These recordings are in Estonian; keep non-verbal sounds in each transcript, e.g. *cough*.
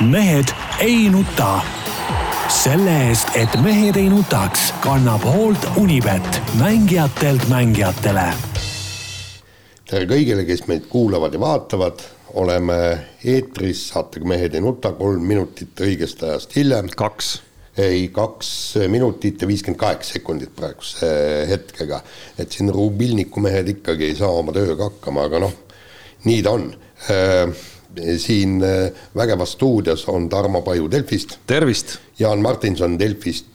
mehed ei nuta. selle eest, et mehed ei nutaks, kannab hoolt Unibet, mängijatelt mängijatele. tere kõigile, kes meid kuulavad ja vaatavad, oleme eetris saatega Mehed ei nuta, kolm minutit õigest ajast hiljem. kaks ei, kaks minutit ja viiskümmend kaheksa sekundit praeguse hetkega. et siin rubilniku mehed ikkagi ei saa oma tööga hakkama, aga noh, nii ta on siin äh, Vägevas stuudios on Tarmo Paju Delfist. tervist! Jaan Martinson Delfist,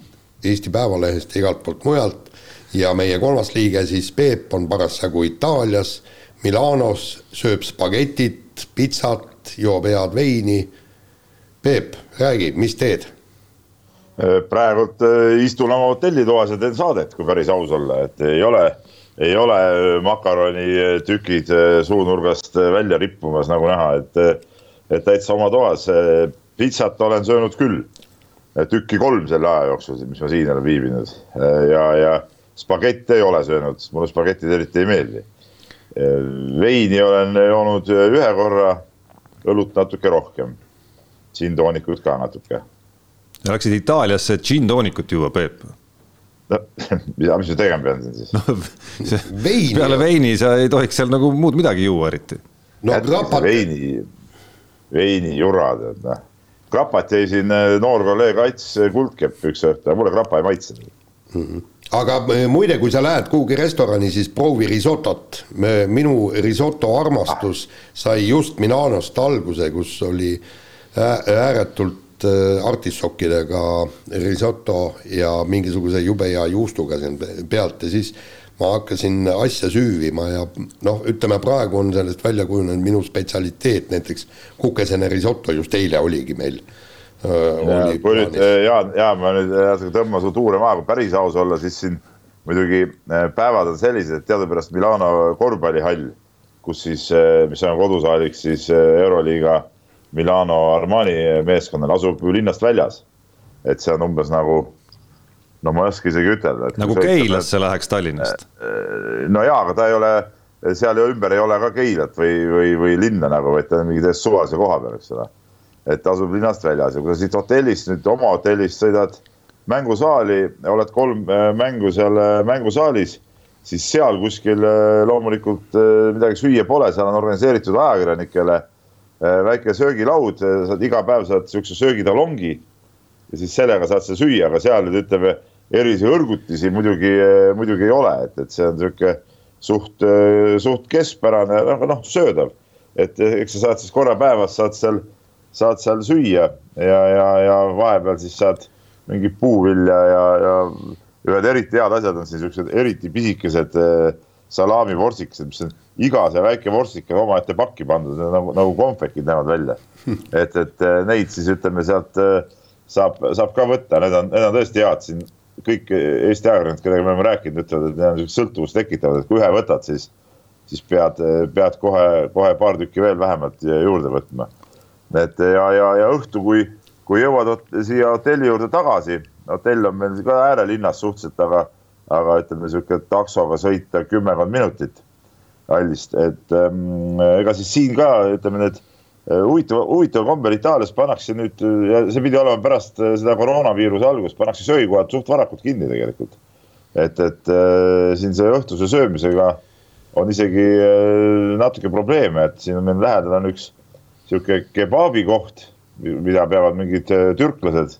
Eesti Päevalehest ja igalt poolt mujalt ja meie kolmas liige siis Peep on parasjagu Itaalias, Milanos, sööb spagetit, pitsat, joob head veini. Peep, räägi, mis teed? praegult äh, istun oma hotellitoas ja teen saadet, kui päris aus olla, et ei ole ei ole makaronitükid suunurgast välja rippumas, nagu näha, et, et täitsa oma toas. pitsat olen söönud küll, tükki kolm selle aja jooksul, mis ma siin olen viibinud ja, ja spagette ei ole söönud, mulle spagetid eriti ei meeldi. veini olen joonud ühe korra, õlut natuke rohkem, džinntoonikut ka natuke. Läksid Itaaliasse džinntoonikut juua, Peep no *laughs* mida, mis ma tegema pean siin siis no,? *laughs* peale veini sa ei tohiks seal nagu muud midagi juua eriti. no krapat. veini, veinijura tead noh. krapat jäi siin eh, noor kolleeg Ats Kuldkepp üks õhtu mulle krapa ei maitsenud mm. -hmm aga eh, muide, kui sa lähed kuhugi restorani, siis proovi risotot. minu risoto armastus ah. sai just Milanost alguse, kus oli ääretult Äh, artissokkidega risoto ja mingisuguse jube hea juustuga siin pealt ja siis ma hakkasin asja süüvima ja noh, ütleme praegu on sellest välja kujunenud minu spetsialiteet, näiteks kukesene risoto just eile oligi meil. Äh, kui nüüd äh, Jaan, Jaan, ma nüüd tõmban su tuure maha, kui päris aus olla, siis siin muidugi päevad on sellised, et teadupärast Milano korvpallihall, kus siis, mis on kodusaaliks siis Euroliiga Milano Armani meeskonnal asub ju linnast väljas. et see on umbes nagu, no ma ei oska isegi ütelda. nagu Keilasse läheks Tallinnast. Äh, no jaa, aga ta ei ole, seal ju ümber ei ole ka Keilat või, või, või linna nagu, vaid ta on mingi täiesti suvalise koha peal, eks ole. et asub linnast väljas ja kui sa siit hotellist nüüd oma hotellist sõidad mängusaali, oled kolm äh, mängu seal äh, mängusaalis siis seal kuskil loomulikult midagi süüa pole, seal on organiseeritud ajakirjanikele Äh, väike söögilaud, äh, saad iga päev saad siukse söögitalongi. ja siis sellega saad sa süüa, aga seal nüüd ütleme, erilisi õrgutisi muidugi, äh, muidugi ei ole, et, et see on sihuke suht, suht keskpärane, noh, noh söödav. et eks sa saad siis korra päevas saad seal, saad seal süüa ja, ja, ja vahepeal siis saad mingit puuvilja ja, ja ühed eriti head asjad on siis siuksed eriti pisikesed salaamivorsikesed, mis on iga see väike vorstik on omaette pakki pandud, nagu, nagu konfekid näevad välja. *laughs* et, et eh, neid siis ütleme sealt eh, saab, saab ka võtta, need on, need on tõesti head siin. kõik Eesti ajakirjanikud, kellega me oleme rääkinud, ütlevad, et need on siuksed sõltuvust tekitavad, et kui ühe võtad, siis, siis pead, pead kohe, kohe paar tükki veel vähemalt juurde võtma. et ja, ja, ja õhtu, kui, kui jõuad siia hotelli juurde tagasi, hotell on meil ka äärelinnas suhteliselt, aga, aga ütleme sihuke taksoga sõita kümmekond minutit hallist, et ähm, ega siis siin ka ütleme need äh, huvitav, huvitaval kombel Itaalias pannakse nüüd ja see pidi olema pärast äh, seda koroonaviiruse algust, pannakse söögikohad suht varakult kinni tegelikult. et, et äh, siin see õhtuse söömisega on isegi äh, natuke probleeme, et siin on meil lähedal on üks sihuke kebaabi koht, mida peavad mingid äh, türklased,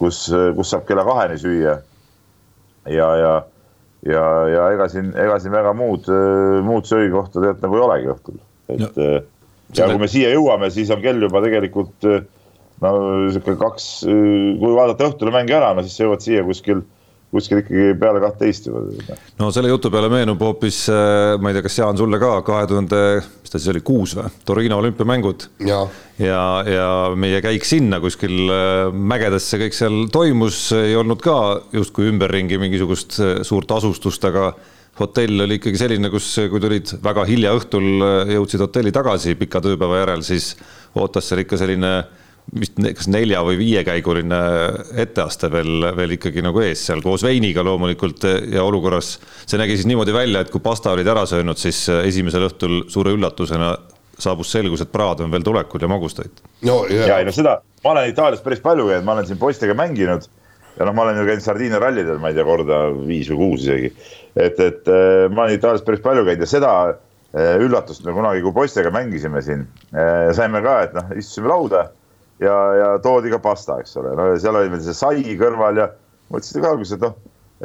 kus, kus saab kella kaheni süüa. Ja, ja ja, ja ega siin, ega siin väga muud, muud söögikohta tegelikult nagu ei olegi õhtul, et no, äh, ja selle... kui me siia jõuame, siis on kell juba tegelikult no sihuke kaks, kui vaadata õhtule mänge ära, no siis sa jõuad siia kuskil kuskil ikkagi peale kahtteist juba. no selle jutu peale meenub hoopis, äh, ma ei tea, kas Jaan sulle ka kahe tuhande, mis ta siis oli, kuus või, Torino olümpiamängud. ja, ja, ja meie käik sinna kuskil äh, mägedesse, kõik seal toimus, ei olnud ka justkui ümberringi mingisugust äh, suurt asustust, aga hotell oli ikkagi selline, kus, kui tulid väga hilja õhtul, jõudsid hotelli tagasi pika tööpäeva järel, siis ootas seal ikka selline vist kas nelja või viiekäiguline etteaste veel, veel ikkagi nagu ees seal koos veiniga loomulikult ja olukorras. see nägi siis niimoodi välja, et kui pasta olid ära söönud, siis esimesel õhtul suure üllatusena saabus selgus, et praad on veel tulekul ja magustoit. no ja, ja ei no seda, ma olen Itaalias päris palju käinud, ma olen siin poistega mänginud ja noh, ma olen ju käinud Sardiinia rallidel, ma ei tea, korda viis või kuus isegi. et, et äh, ma olen Itaalias päris palju käinud ja seda äh, üllatust me kunagi, kui poistega mängisime siin, äh, saime ka, et noh, istusime lauda ja, ja toodi ka pasta, eks ole, no ja seal oli meil see sai kõrval ja mõtlesin ka alguses, et noh,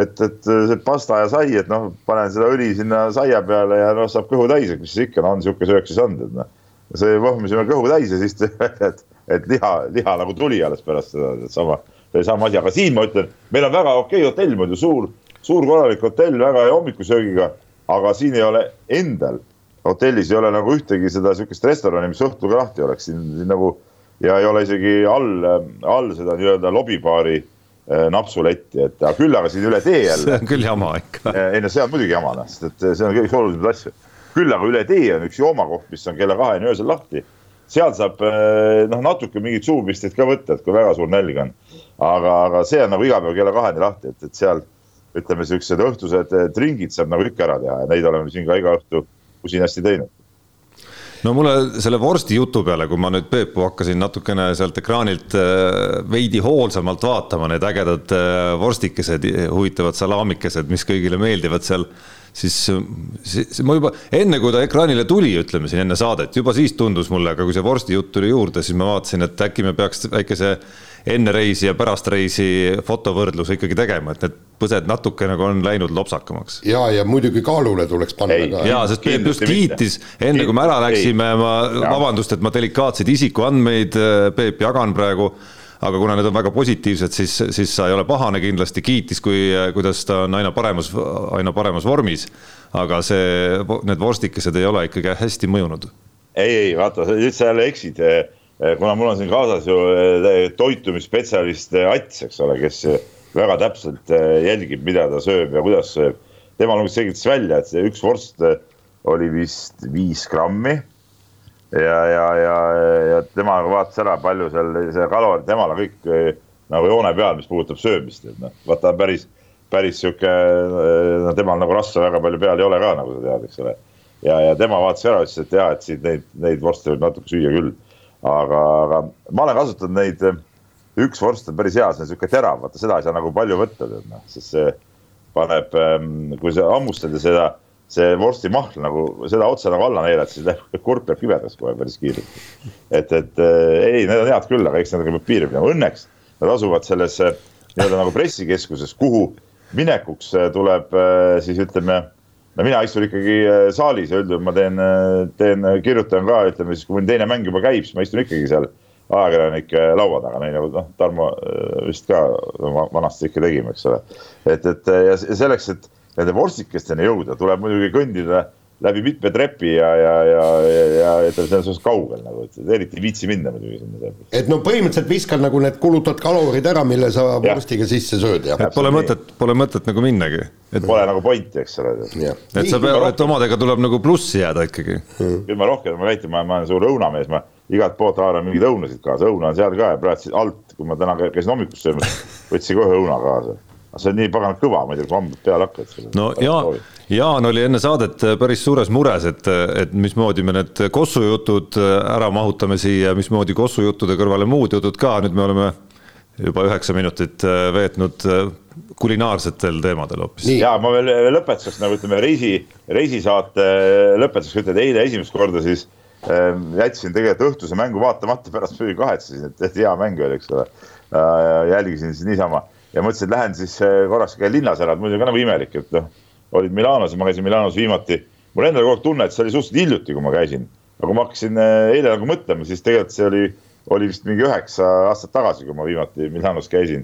et, et see pasta ja sai, et noh, panen seda õli sinna saia peale ja noh, saab kõhu täis, et mis siis ikka, no on sihuke söök siis olnud, et noh. see võhmisime kõhu täis ja siis *laughs* et, et liha, liha nagu tuli alles pärast seda, sama sama asi, aga siin ma ütlen, meil on väga okei okay hotell muidu, suur, suur korralik hotell, väga hea hommikusöögiga, aga siin ei ole endal, hotellis ei ole nagu ühtegi seda sihukest restorani, mis õhtul ka lahti oleks. Siin nagu ja ei ole isegi all, all seda nii-öelda lobibaari äh, napsuletti, et aga küll aga siin üle tee *laughs* jälle. see on küll jama ikka. Äh, ei no see on muidugi jama, noh, sest et see on üks olulisemaid asju. küll aga üle tee on üks joomakoht, mis on kella kaheni öösel lahti. seal saab äh, noh, natuke mingeid suupisteid ka võtta, et kui väga suur nälg on aga, aga see on nagu iga päev kella kaheni lahti, et, et seal ütleme, siuksed õhtused tringid saab nagu ikka ära teha ja neid oleme siin ka iga õhtu usinasti teinud no mulle selle vorsti jutu peale, kui ma nüüd Peepu hakkasin natukene sealt ekraanilt äh, veidi hoolsamalt vaatama, need ägedad äh, vorstikesed, huvitavad salaamikesed, mis kõigile meeldivad seal, siis, siis ma juba enne, kui ta ekraanile tuli, ütleme siin enne saadet, juba siis tundus mulle, aga kui see vorsti jutt tuli juurde, siis ma vaatasin, et äkki me peaks väikese enne reisi ja pärast reisi fotovõrdluse ikkagi tegema, et need põsed natuke nagu on läinud lopsakamaks. ja, ja muidugi kaalule tuleks panna ei, ka. ja, sest Peep just kiitis, enne kui me ära läksime, ma, vabandust, et ma delikaatseid isikuandmeid, äh, Peep, jagan praegu aga kuna need on väga positiivsed, siis, siis sa ei ole pahane kindlasti, kiitis, kui, kuidas ta on aina paremas, aina paremas vormis. aga see, need vorstikesed ei ole ikkagi hästi mõjunud. ei, ei vaata, nüüd sa jälle eksid Eh, kuna mul on siin kaasas ju eh, toitumisspetsialist eh, Ats, eks ole, kes väga täpselt jälgib, mida ta sööb ja kuidas sööb. tema nagu selgitas välja, et see üks vorst oli vist viis grammi. ja, ja, ja, ja tema vaatas ära, palju seal see kalor, temal on kõik nagu joone peal, mis puudutab söömist, et noh, vaata päris, päris sihuke, no temal nagu rasva väga palju peal ei ole ka, nagu sa tead, eks ole. ja, ja tema vaatas ära, ütles, et ja, et siin neid, neid vorste võib natuke süüa küll aga, aga ma olen kasutanud neid, üks vorst on päris hea, see on sihuke terav, vaata seda ei saa nagu palju võtta, tead noh, sest see paneb, ehm, kui sa hammustad ja seda, see vorsti mahl nagu seda otsa nagu alla neelad, siis läheb *laughs* kurk läheb kibedaks kohe päris kiiresti. et, et eh, ei, need on head küll, aga eks nendega peab piiri pidama, õnneks nad asuvad selles eh, nii-öelda nagu pressikeskuses, kuhu minekuks eh, tuleb siis ütleme no mina istun ikkagi äh, saalis ja üldjuhul ma teen, äh, teen, äh, kirjutan ka, ütleme siis, kui mõni teine mäng juba käib, siis ma istun ikkagi seal ajakirjanike laua taga, nii nagu noh, Tarmo vist ka vanasti ikka tegime, eks ole. et, et ja selleks, et nende vorstikesteni jõuda, tuleb muidugi kõndida läbi mitme trepi ja, ja, ja, ja, ja et see on suhteliselt kaugel nagu, et eriti ei viitsi minna muidugi sinna. et no põhimõtteliselt viskad nagu need kulutad kalorid ära, mille sa vorstiga sisse sööd ja. Pole mõtet, pole mõtet nagu minnagi et.... Pole nagu pointi, eks ole. et sa pead, et omadega tuleb nagu plussi jääda ikkagi hmm.. küll ma rohkem, ma väitan, ma olen suur õunamees, ma igalt poolt haaran mingeid õunasid kaasa, õuna on seal ka ja praegu siis alt, kui ma täna käisin hommikus söömas, võtsin kohe õuna kaasa see on nii pagan kõva muidu, kui hambud peale hakkavad. no ja, Jaan oli enne saadet päris suures mures, et, et mismoodi me need kossujutud ära mahutame siia, mismoodi kossujuttude kõrvale muud jutud ka, nüüd me oleme juba üheksa minutit veetnud kulinaarsetel teemadel hoopis. ja ma veel, lõpetuseks nagu ütleme reisi, reisisaate lõpetuseks ütlen, eile esimest korda siis äh, jätsin tegelikult õhtuse mängu vaatamata, pärast muidugi kahetsesin, et hea mäng oli, eks ole äh,. jälgisin siis niisama ja mõtlesin, et lähen siis äh, korraks käin linnas ära, et muidu ka nagu imelik, et noh, olid Milanos ja ma käisin Milanos viimati. mul endal kogu aeg tunne, et see oli suhteliselt hiljuti, kui ma käisin, aga kui ma hakkasin äh, eile nagu mõtlema, siis tegelikult see oli, oli vist mingi üheksa aastat tagasi, kui ma viimati Milanos käisin.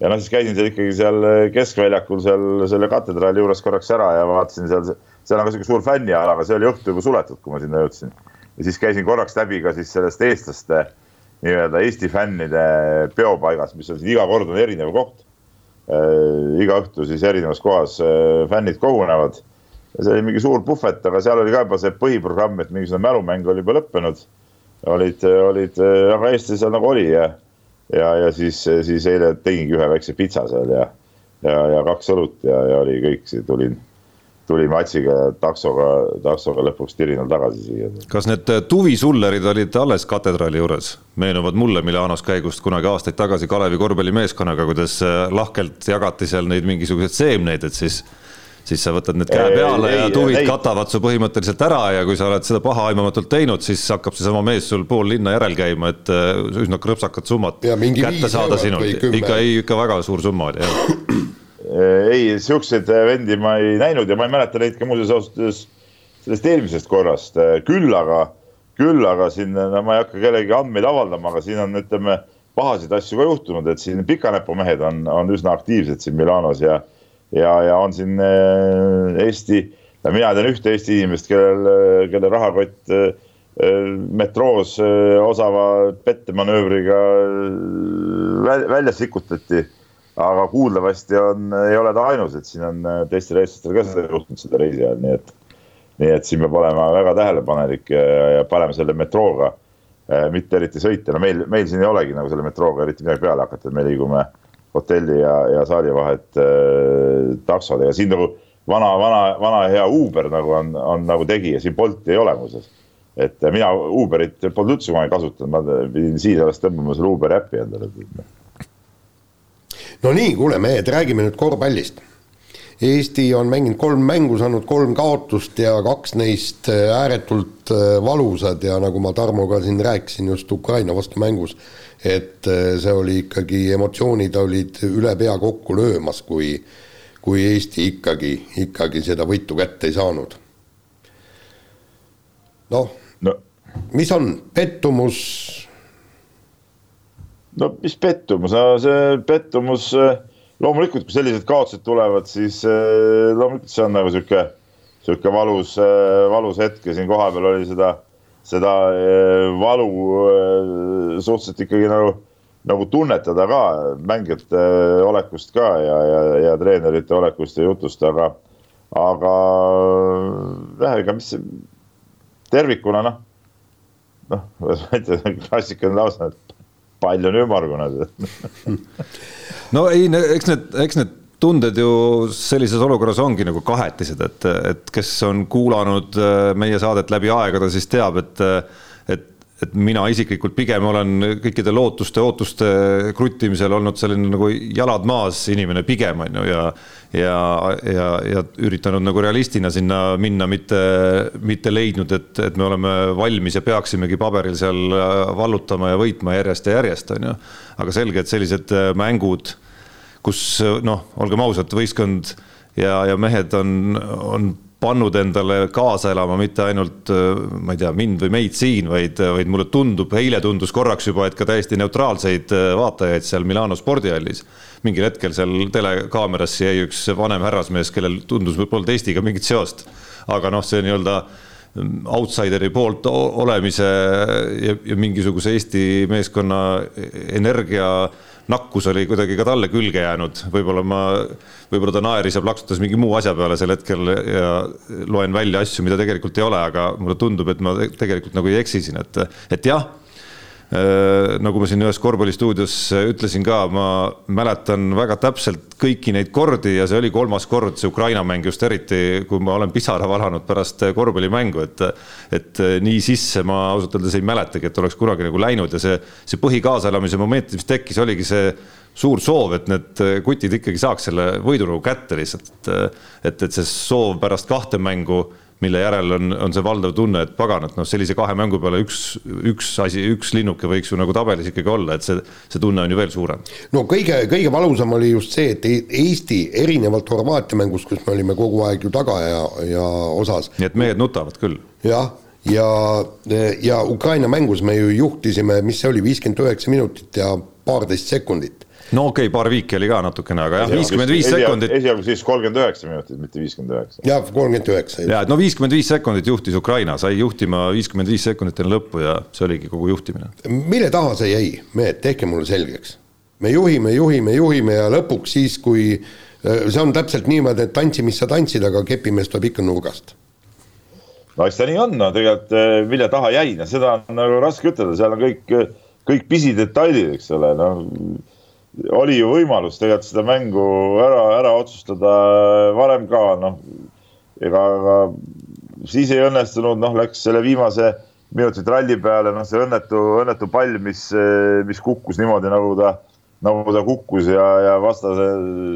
ja noh, siis käisin seal ikkagi seal äh, keskväljakul seal selle katedraali juures korraks ära ja vaatasin seal, seal on ka sihuke suur fänniala, aga see oli õhtu juba suletud, kui ma sinna jõudsin. ja siis käisin korraks läbi ka siis sellest eestlaste nii-öelda Eesti fännide peopaigas, mis on siin iga kord on erinev koht iga õhtu siis erinevas kohas äh, fännid kogunevad. ja see oli mingi suur puhvet, aga seal oli ka juba see põhiprogramm, et mingisugune mälumäng oli juba lõppenud. olid, olid, aga Eesti seal nagu oli ja, ja, ja siis, siis eile tegingi ühe väikse pitsa seal ja, ja, ja kaks õlut ja, ja oli kõik, tulin, tuli Matsiga taksoga, taksoga lõpuks Tirinal tagasi siia. kas need äh, tuvisullerid olid alles katedraali juures? meenuvad mulle Milanos käigust kunagi aastaid tagasi Kalevi korvpallimeeskonnaga, kuidas äh, lahkelt jagati seal neid mingisuguseid seemneid, et siis siis sa võtad need käe peale ei, ja tuvid ei, katavad su põhimõtteliselt ära ja kui sa oled seda pahaaimamatult teinud, siis hakkab seesama mees sul pool linna järel käima, et äh, üsna krõpsakat summat kätte saada sinult. ikka, ei, ikka väga suur summa oli, jah ei, siukseid vendi ma ei näinud ja ma ei mäleta neid ka muuseas ausalt öeldes sellest eelmisest korrast, küll aga, küll aga siin, no ma ei hakka kellegi andmeid avaldama, aga siin on, ütleme, pahasid asju ka juhtunud, et siin pikanäpumehed on, on üsna aktiivsed siin Milanos ja, ja, ja on siin äh, Eesti, mina tean ühte Eesti inimest, kellel, kelle rahakott äh, metroos äh, osava pettemanöövriga välja sikutati aga kuuldavasti on, ei ole ta ainus, et siin on äh, teistel eestlastel ka seda juhtunud seda reisi ajal, nii et. nii et siin peab olema väga tähelepanelik ja, ja parem selle metrooga äh, mitte eriti sõita, no meil, meil siin ei olegi nagu selle metrooga eriti midagi peale hakata, me liigume hotelli ja, ja saali vahet äh, taksodega, siin nagu vana, vana, vana hea Uber nagu on, on nagu tegija, siin Bolti ei ole muuseas. et mina Uberit polnud üldse kunagi kasutanud, ma pidin siis alles tõmbama selle Uberi äpi endale no nii, kuule mehed, räägime nüüd korvpallist. Eesti on mänginud kolm mängu, saanud kolm kaotust ja kaks neist äh, ääretult äh, valusad ja nagu ma Tarmoga siin rääkisin just Ukraina vastu mängus, et äh, see oli ikkagi, emotsioonid olid üle pea kokku löömas, kui kui Eesti ikkagi, ikkagi seda võitu kätte ei saanud. noh no., mis on, pettumus no mis pettumus, see pettumus, äh, loomulikult, kui sellised kaotused tulevad, siis äh, loomulikult see on nagu sihuke, sihuke valus, äh, valus hetk ja siin kohapeal oli seda, seda valu suhteliselt ikkagi nagu, nagu tunnetada ka mängijate olekust ka ja, ja, ja treenerite olekust ja jutust, aga, aga jah, ega mis tervikuna noh, noh, *laughs* klassikaline lause, et pall on ümmargune *laughs* no ei, eks need, eks need tunded ju sellises olukorras ongi nagu kahetised, et, et kes on kuulanud äh, meie saadet läbi aegade, siis teab, et et et mina isiklikult pigem olen kõikide lootuste, ootuste kruttimisel olnud selline nagu jalad maas inimene pigem on ju ja ja, ja, ja üritanud nagu realistina sinna minna, mitte, mitte leidnud, et, et me oleme valmis ja peaksimegi paberil seal vallutama ja võitma järjest ja järjest, on ju. aga selge, et sellised mängud, kus noh, olgem ausad, võistkond ja, ja mehed on, on pannud endale kaasa elama mitte ainult, ma ei tea, mind või meid siin, vaid, vaid mulle tundub, eile tundus korraks juba, et ka täiesti neutraalseid vaatajaid seal Milano spordihallis. mingil hetkel seal telekaamerasse jäi üks vanem härrasmees, kellel tundus, polnud Eestiga mingit seost. aga noh, see nii-öelda outsideri poolt olemise ja, ja mingisuguse Eesti meeskonna energia nakkus oli kuidagi ka talle külge jäänud, võib-olla ma, võib-olla ta naeris ja plaksutas mingi muu asja peale sel hetkel ja loen välja asju, mida tegelikult ei ole, aga mulle tundub, et ma tegelikult nagu ei eksi siin, et, et jah nagu ma siin ühes korvpallistuudios ütlesin ka, ma mäletan väga täpselt kõiki neid kordi ja see oli kolmas kord, see Ukraina mäng just eriti, kui ma olen pisara valanud pärast korvpallimängu, et et nii sisse ma ausalt öeldes ei mäletagi, et oleks kunagi nagu läinud ja see, see põhikaaselamise moment, mis tekkis, oligi see suur soov, et need kutid ikkagi saaks selle võidu nagu kätte lihtsalt, et et, et see soov pärast kahte mängu mille järel on, on see valdav tunne, et pagan, et noh, sellise kahe mängu peale üks, üks asi, üks linnuke võiks ju nagu tabelis ikkagi olla, et see, see tunne on ju veel suurem. no kõige, kõige valusam oli just see, et Eesti erinevalt Horvaatia mängust, kus me olime kogu aeg ju taga ja, ja osas. nii et mehed nutavad küll. jah, ja, ja, ja Ukraina mängus me ju juhtisime, mis see oli, viiskümmend üheksa minutit ja paarteist sekundit no okei okay,, paar viiki oli ka natukene, aga jah, viiskümmend viis sekundit. esialgu siis kolmkümmend üheksa minutit, mitte viiskümmend üheksa. jah, kolmkümmend üheksa. ja, et no viiskümmend viis sekundit juhtis Ukraina, sai juhtima viiskümmend viis sekundit enne lõppu ja see oligi kogu juhtimine. mille taha see jäi, mehed, tehke mulle selgeks. me juhime, juhime, juhime ja lõpuks siis, kui äh, see on täpselt niimoodi, et tantsi, mis sa tantsid, aga kepimees tuleb ikka nurgast no eks ta nii on, no tegelikult äh, mille taha jäi, no seda on nagu raske ütelda, seal on kõik, kõik pisidetailid, eks ole, no oli ju võimalus tegelikult seda mängu ära, ära otsustada varem ka, noh. ega, siis ei õnnestunud, noh, läks selle viimase minutit ralli peale, noh, see õnnetu, õnnetu pall, mis, mis kukkus niimoodi, nagu ta, nagu ta kukkus ja, ja vastase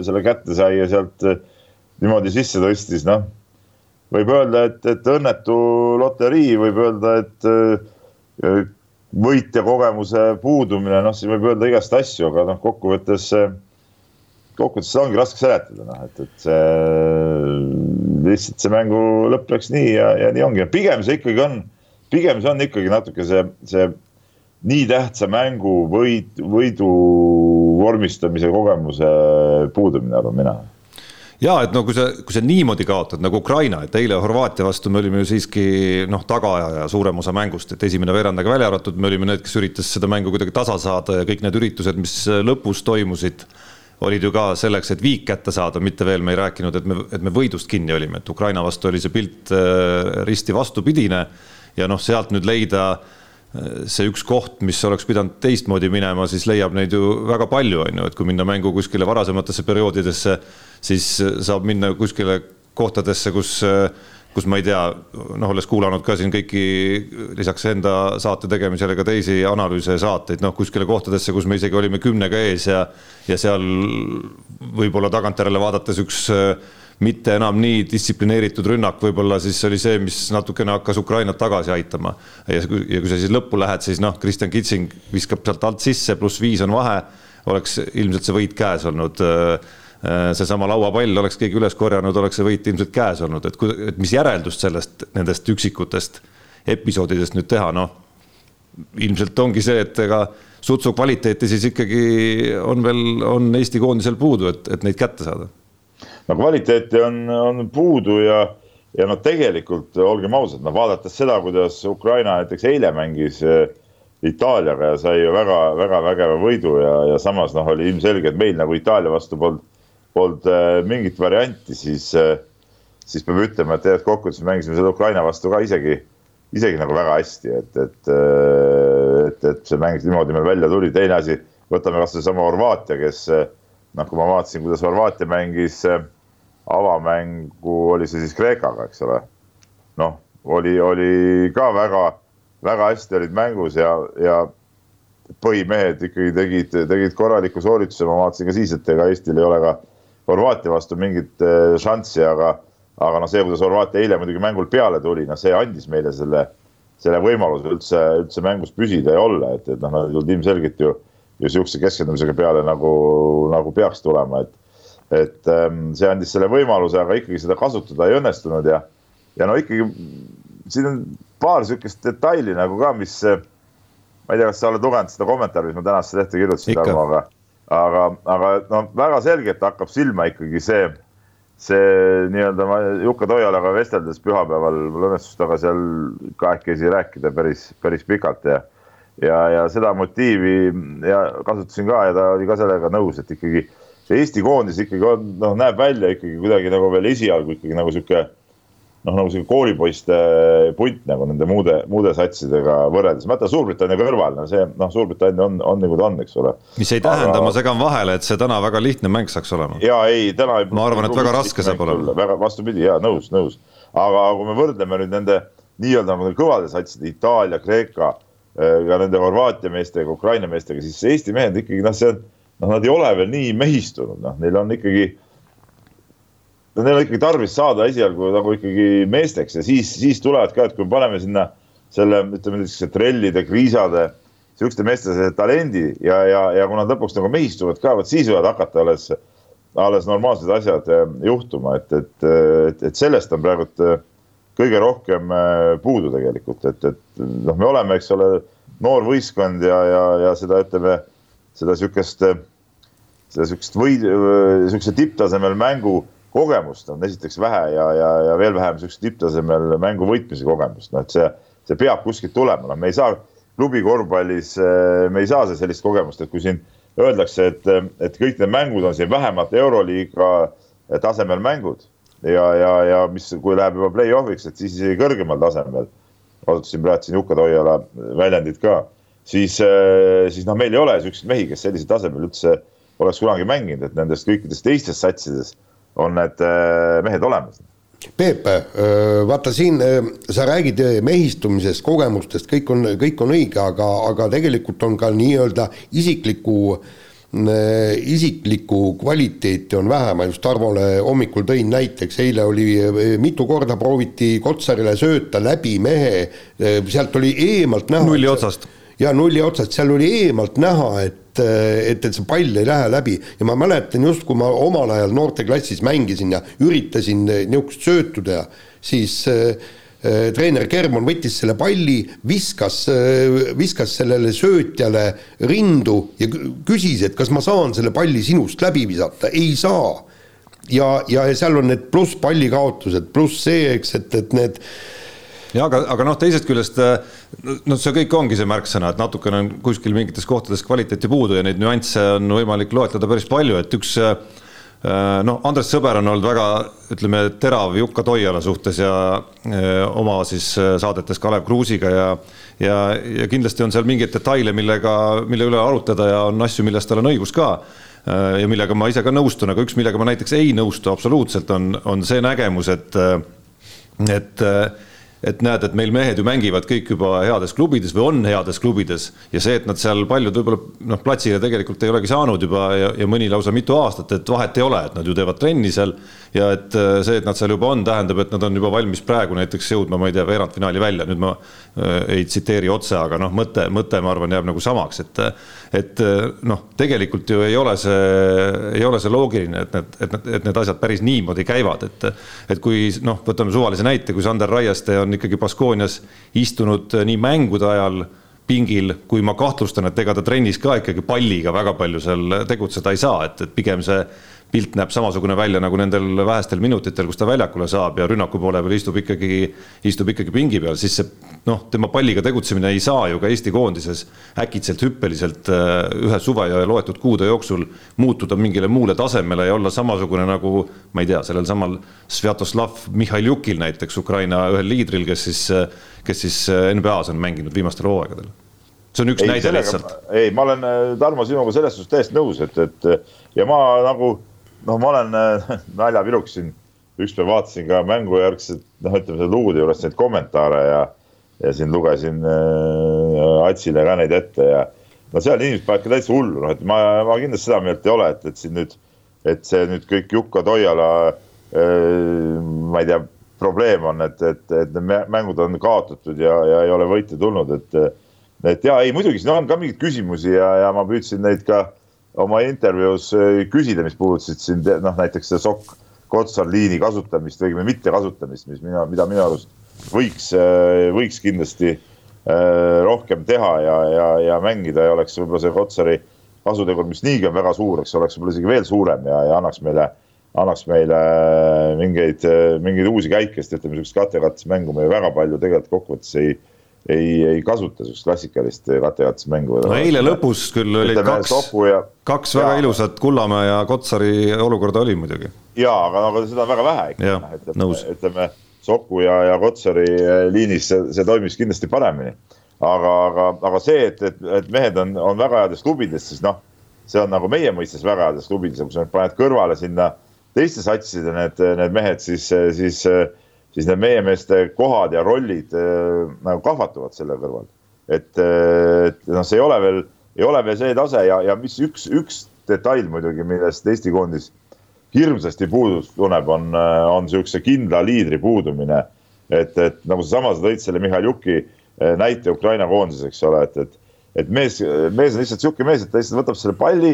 selle kätte sai ja sealt niimoodi sisse tõstis, noh. võib öelda, et, et õnnetu loterii, võib öelda, et võitja kogemuse puudumine, noh, siis võib öelda igast asju, aga noh, kokkuvõttes, kokkuvõttes seda ongi raske seletada, noh, et, et see lihtsalt see mängu lõpp läks nii ja, ja nii ongi, pigem see ikkagi on, pigem see on ikkagi natuke see, see nii tähtsa mängu võit, võidu vormistamise kogemuse puudumine, arvan mina ja et no kui sa, kui sa niimoodi kaotad nagu Ukraina, et eile Horvaatia vastu me olime ju siiski noh, tagaajaja suurem osa mängust, et esimene veerand aga välja arvatud, me olime need, kes üritas seda mängu kuidagi tasa saada ja kõik need üritused, mis lõpus toimusid, olid ju ka selleks, et viik kätte saada, mitte veel me ei rääkinud, et me, et me võidust kinni olime, et Ukraina vastu oli see pilt äh, risti vastupidine ja noh, sealt nüüd leida äh, see üks koht, mis oleks pidanud teistmoodi minema, siis leiab neid ju väga palju, on ju, et kui minna mängu kuskile varasematesse perioodidesse siis äh, saab minna kuskile kohtadesse, kus, äh, kus ma ei tea, noh, olles kuulanud ka siin kõiki lisaks enda saate tegemisele ka teisi analüüse ja saateid, noh, kuskile kohtadesse, kus me isegi olime kümnega ees ja, ja seal võib-olla tagantjärele vaadates üks äh, mitte enam nii distsiplineeritud rünnak võib-olla siis oli see, mis natukene hakkas Ukrainat tagasi aitama. ja kui, ja kui sa siis lõppu lähed, siis noh, Kristjan Kitsing viskab sealt alt sisse, pluss viis on vahe, oleks ilmselt see võit käes olnud Äh, seesama lauapall oleks keegi üles korjanud, oleks see võit ilmselt käes olnud, et, et mis järeldust sellest, nendest üksikutest episoodidest nüüd teha, noh. ilmselt ongi see, et ega sutsu kvaliteeti siis ikkagi on veel, on Eesti koondisel puudu, et, et neid kätte saada. No kvaliteeti on, on puudu ja, ja noh, tegelikult olgem ausad, noh vaadates seda, kuidas Ukraina näiteks eile mängis äh, Itaaliaga ja sai ju väga-väga vägeva võidu ja, ja samas noh, oli ilmselge, et meil nagu Itaalia vastu polnud polnud äh, mingit varianti, siis, äh, siis peab ütlema, et tegelikult kokkuvõttes mängisime seda Ukraina vastu ka isegi, isegi nagu väga hästi, et, et, äh, et, et see mäng niimoodi meil välja tuli, teine asi, võtame kasvõi seesama Horvaatia, kes noh, kui ma vaatasin, kuidas Horvaatia mängis avamängu, oli see siis Kreekaga, eks ole. noh, oli, oli ka väga, väga hästi olid mängus ja, ja põhimehed ikkagi tegid, tegid korraliku soorituse, ma vaatasin ka siis, et ega Eestil ei ole ka Horvaatia vastu mingit äh, šanssi, aga, aga noh, see, kuidas Horvaatia eile muidugi mängul peale tuli, noh, see andis meile selle, selle võimaluse üldse, üldse mängus püsida ja olla, et, et noh, nad ei tulnud ilmselgelt ju, ju sihukese keskendumisega peale nagu, nagu peaks tulema, et et ähm, see andis selle võimaluse, aga ikkagi seda kasutada ei õnnestunud ja, ja no ikkagi siin on paar sihukest detaili nagu ka, mis ma ei tea, kas sa oled lugenud seda kommentaari, mis ma tänasesse lehte kirjutasin, Tarmo, aga aga, aga no väga selgelt hakkab silma ikkagi see, see nii-öelda ma Jukka Toialaga vesteldes pühapäeval, mul õnnestus temaga seal kahekesi rääkida päris, päris pikalt ja ja, ja seda motiivi ja kasutasin ka ja ta oli ka sellega nõus, et ikkagi Eesti koondis ikkagi on, noh, näeb välja ikkagi kuidagi nagu veel esialgu ikkagi nagu sihuke noh, nagu sihuke koolipoiste punt nagu nende muude, muude satsidega võrreldes. ma jätan Suurbritannia kõrval, no see noh, Suurbritannia on, on nagu ta on, eks ole. mis ei tähenda Aga..., ma segan vahele, et see täna väga lihtne mäng saaks olema. ja ei, täna ma arvan, et väga raske saab olema. väga vastupidi ja nõus, nõus. aga kui me võrdleme nüüd nende nii-öelda nagu kõvade satside Itaalia, Kreeka, äh, ka nende Horvaatia meestega, Ukraina meestega, siis Eesti mehed ikkagi noh, see on, noh, nad ei ole veel nii mehistunud, noh, neil on ikkagi neil on ikkagi tarvis saada esialgu nagu ikkagi meesteks ja siis, siis tulevad ka, et kui me paneme sinna selle, ütleme niisuguse trellide, kriisade, sihukeste meeste talendi ja, ja, ja kui nad lõpuks nagu mehistuvad ka, vot siis võivad hakata alles, alles normaalsed asjad eh, juhtuma, et, et, et, et sellest on praegult eh, kõige rohkem eh, puudu tegelikult, et, et noh, me oleme, eks ole, noor võistkond ja, ja, ja seda ütleme, seda sihukest, seda sihukest või sihukese tipptasemel mängu kogemust on esiteks vähe ja, ja, ja veel vähem sihukest tipptasemel mängu võitmise kogemust, noh et see, see peab kuskilt tulema, noh, me ei saa klubi korvpallis, me ei saa sellist kogemust, et kui siin öeldakse, et, et kõik need mängud on siin vähemalt euroliiga tasemel mängud ja, ja, ja mis, kui läheb juba play-off'iks, et siis isegi kõrgemal tasemel. kasutasin praegu siin Jukka Toiala väljendit ka, siis, siis noh, meil ei ole siukseid mehi, kes sellisel tasemel üldse oleks kunagi mänginud, et nendest kõikidest teistest satsides on need äh, mehed olemas. Peep, vaata siin sa räägid mehistumisest, kogemustest, kõik on, kõik on õige, aga, aga tegelikult on ka nii-öelda isikliku isiklikku kvaliteeti on vähe, ma just Tarmole hommikul tõin näiteks, eile oli, mitu korda prooviti Kotsarile sööta läbi mehe, sealt oli eemalt näha. nulli otsast. ja nulli otsast, seal oli eemalt näha, et et, et see pall ei lähe läbi ja ma mäletan just, kui ma omal ajal noorteklassis mängisin ja üritasin niisugust söötu teha, siis äh, treener Germon võttis selle palli, viskas, viskas sellele söötjale rindu ja küsis, et kas ma saan selle palli sinust läbi visata, ei saa. ja, ja seal on need pluss palli kaotused, pluss see, eks, et, et need ja aga, aga noh, teisest küljest noh, see kõik ongi see märksõna, et natukene on kuskil mingites kohtades kvaliteeti puudu ja neid nüansse on võimalik loetleda päris palju, et üks noh, Andres Sõber on olnud väga, ütleme, terav Jukka Toiala suhtes ja oma siis saadetes Kalev Kruusiga ja ja, ja kindlasti on seal mingeid detaile, millega, mille üle arutada ja on asju, milles tal on õigus ka ja millega ma ise ka nõustun, aga üks, millega ma näiteks ei nõustu absoluutselt, on, on see nägemus, et, et et näed, et meil mehed ju mängivad kõik juba heades klubides või on heades klubides ja see, et nad seal paljud võib-olla noh, platsile tegelikult ei olegi saanud juba ja, ja mõni lausa mitu aastat, et vahet ei ole, et nad ju teevad trenni seal ja et äh, see, et nad seal juba on, tähendab, et nad on juba valmis praegu näiteks jõudma, ma ei tea, veerandfinaali välja, nüüd ma äh, ei tsiteeri otse, aga noh, mõte, mõte, ma arvan, jääb nagu samaks, et et äh, noh, tegelikult ju ei ole see, ei ole see loogiline, et need, et need, et need asjad päris niimoodi käivad, et et kui noh, võtame suvalise näite, kui Sander Raieste on on ikkagi Baskoonias istunud nii mängude ajal pingil, kui ma kahtlustan, et ega ta trennis ka ikkagi palliga väga palju seal tegutseda ei saa, et, et pigem see pilt näeb samasugune välja nagu nendel vähestel minutitel, kus ta väljakule saab ja rünnaku poole peal istub ikkagi, istub ikkagi pingi peal, siis see noh, tema palliga tegutsemine ei saa ju ka Eesti koondises äkitselt hüppeliselt äh, ühe suve ja loetud kuude jooksul muutuda mingile muule tasemele ja olla samasugune nagu ma ei tea, sellel samal Svjatoslav Mihhaljukil näiteks, Ukraina ühel liidril, kes siis, kes siis äh, NBA-s on mänginud viimastel hooaegadel see on üks ei, näide sellega, lihtsalt. ei, ma olen äh, Tarmo sinuga selles suhtes täiesti nõus, et, et ja ma nagu noh, ma olen äh, *laughs* naljapiluks siin. Ükspäev vaatasin ka mängujärgset, noh, ütleme selle lugude juures neid kommentaare ja, ja siin lugesin äh, Atsile ka neid ette ja no seal inimesed panevad ka täitsa hullu, noh, et ma, ma kindlasti seda meelt ei ole, et, et siin nüüd, et see nüüd kõik Jukka Toiala äh,, ma ei tea, probleem on, et, et, et need mängud on kaotatud ja, ja ei ole võite tulnud, et, et ja ei, muidugi siin on ka mingeid küsimusi ja, ja ma püüdsin neid ka oma intervjuus äh, küsida, mis puudutasid siin noh, näiteks seda sokk Kotsar liini kasutamist või õigemini mittekasutamist, mis mina, mida minu arust võiks, äh, võiks kindlasti äh, rohkem teha ja, ja, ja mängida ja oleks võib-olla see Kotsari kasutegur, mis niigi on väga suur, eks oleks võib-olla isegi veel suurem ja, ja annaks meile, annaks meile mingeid, mingeid uusi käike, sest ütleme, sihukest kattekatsmängu me väga palju tegelikult kokkuvõttes ei ei, ei kasuta sihukest klassikalist kattejaotusmängu. no eile lõpus küll olid kaks, ja, kaks väga ja, ilusat Kullamäe ja Kotsari olukorda oli muidugi. ja, aga, aga seda on väga vähe ikka. ütleme, ütleme Soku ja, ja Kotsari eh, liinis see, see toimis kindlasti paremini. aga, aga, aga see, et, et, et mehed on, on väga heades klubides, siis noh, see on nagu meie mõistes väga heades klubides kui sa paned kõrvale sinna teiste satside need, need mehed, siis, siis siis need meie meeste kohad ja rollid äh, nagu kahvatuvad selle kõrval. et, äh, et noh, see ei ole veel, ei ole veel see tase ja, ja mis üks, üks detail muidugi, millest Eesti koondis hirmsasti puudust tunneb, on, äh, on niisuguse kindla liidri puudumine. et, et nagu seesama, sa tõid selle Mihhail Juki näite Ukraina koondises, eks ole, et, et, et mees, mees on lihtsalt niisugune mees, et ta lihtsalt võtab selle palli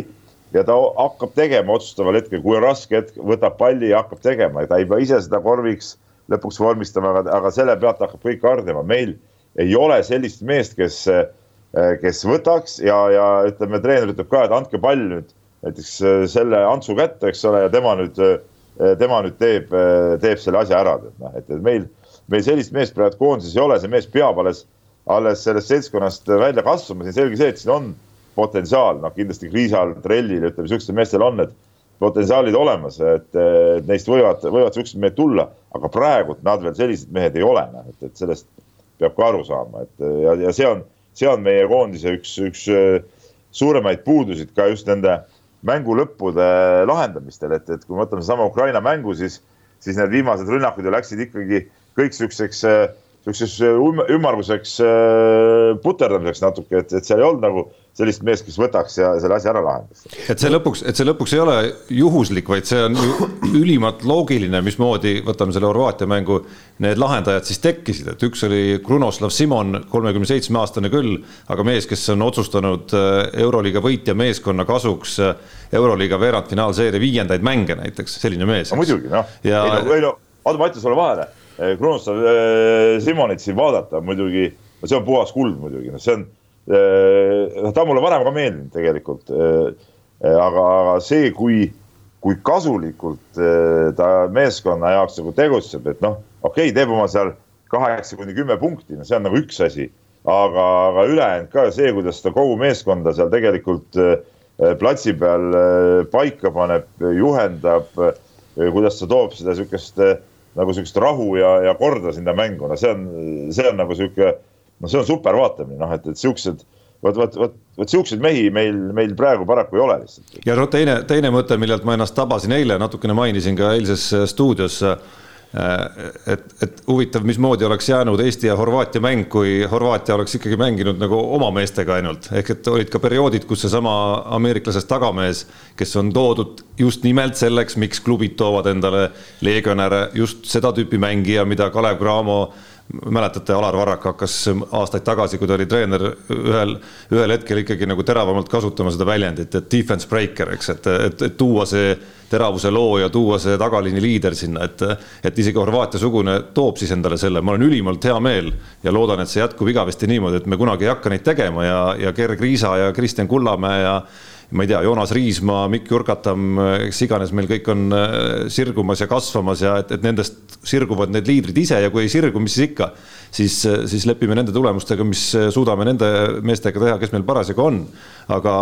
ja ta hakkab tegema otsustaval hetkel, kui on raske hetk, võtab palli ja hakkab tegema ja ta ei pea ise seda korviks lõpuks vormistama, aga, aga selle pealt hakkab kõik hargnema, meil ei ole sellist meest, kes, kes võtaks ja, ja ütleme, treener ütleb ka, et andke pall nüüd näiteks selle Antsu kätte, eks ole, ja tema nüüd, tema nüüd teeb, teeb selle asja ära, et noh, et, et meil, meil sellist meest praegu koondises ei ole, see mees peab alles, alles sellest seltskonnast välja kasvama, siin selge see, et siin on potentsiaal, noh kindlasti Kriisal, Trellil, ütleme, siukstel meestel on need potentsiaalid olemas, et neist võivad, võivad siuksed mehed tulla, aga praegult nad veel sellised mehed ei ole, noh, et, et sellest peab ka aru saama, et ja, ja see on, see on meie koondise üks, üks äh, suuremaid puudusid ka just nende mängu lõppude lahendamistel, et, et kui me võtame sama Ukraina mängu, siis, siis need viimased rünnakud ju läksid ikkagi kõik siukseks, siukseks ümmarguseks puterdamiseks natuke, et, et seal ei olnud nagu sellist meest, kes võtaks ja selle asja ära lahendaks. et see lõpuks, et see lõpuks ei ole juhuslik, vaid see on ülimalt loogiline, mismoodi, võtame selle Horvaatia mängu, need lahendajad siis tekkisid, et üks oli Krunoslav Simon, kolmekümne seitsme aastane küll, aga mees, kes on otsustanud äh, Euroliiga võitja meeskonna kasuks äh, Euroliiga veerandfinaalseeria viiendaid mänge näiteks, selline mees. muidugi noh ja..., ei no, ei no, oota, ma ütlen sulle vahele, äh, Krunoslav Simonit siin vaadata muidugi, see on puhas kuld muidugi, noh, see on ta on mulle varem ka meeldinud tegelikult. Äh, äh, aga, aga see, kui, kui kasulikult ta meeskonna jaoks nagu tegutseb, et noh, okei okay,, teeb oma seal kaheksa kuni kümme punkti, no see on nagu üks asi. aga, aga ülejäänud ka see, kuidas ta kogu meeskonda seal tegelikult platsi peal paika paneb, juhendab, kuidas ta toob seda sihukest nagu sihukest rahu ja, ja korda sinna mängu, no see on, see on nagu sihuke no see on super vaatamine, noh, et, et siuksed vot, vot, vot, vot siukseid mehi meil, meil praegu paraku ei ole lihtsalt. ja no teine, teine mõte, millelt ma ennast tabasin eile, natukene mainisin ka eilses stuudios. et, et huvitav, mismoodi oleks jäänud Eesti ja Horvaatia mäng, kui Horvaatia oleks ikkagi mänginud nagu oma meestega ainult, ehk et olid ka perioodid, kus seesama ameeriklasest tagamees, kes on toodud just nimelt selleks, miks klubid toovad endale legionäre, just seda tüüpi mängija, mida Kalev Cramo mäletate, Alar Varrak hakkas aastaid tagasi, kui ta oli treener, ühel, ühel hetkel ikkagi nagu teravamalt kasutama seda väljendit, et defense breaker, eks, et, et, et tuua see teravuse looja, tuua see tagaliini liider sinna, et, et isegi Horvaatia-sugune toob siis endale selle, ma olen ülimalt hea meel ja loodan, et see jätkub igavesti niimoodi, et me kunagi ei hakka neid tegema ja, ja Gerg Riisa ja Kristjan Kullamäe ja ma ei tea, Joonas Riismaa, Mikk Jurkatam, kes iganes meil kõik on äh, sirgumas ja kasvamas ja et, et nendest sirguvad need liidrid ise ja kui ei sirgu, mis siis ikka, siis, siis lepime nende tulemustega, mis suudame nende meestega teha, kes meil parasjagu on. aga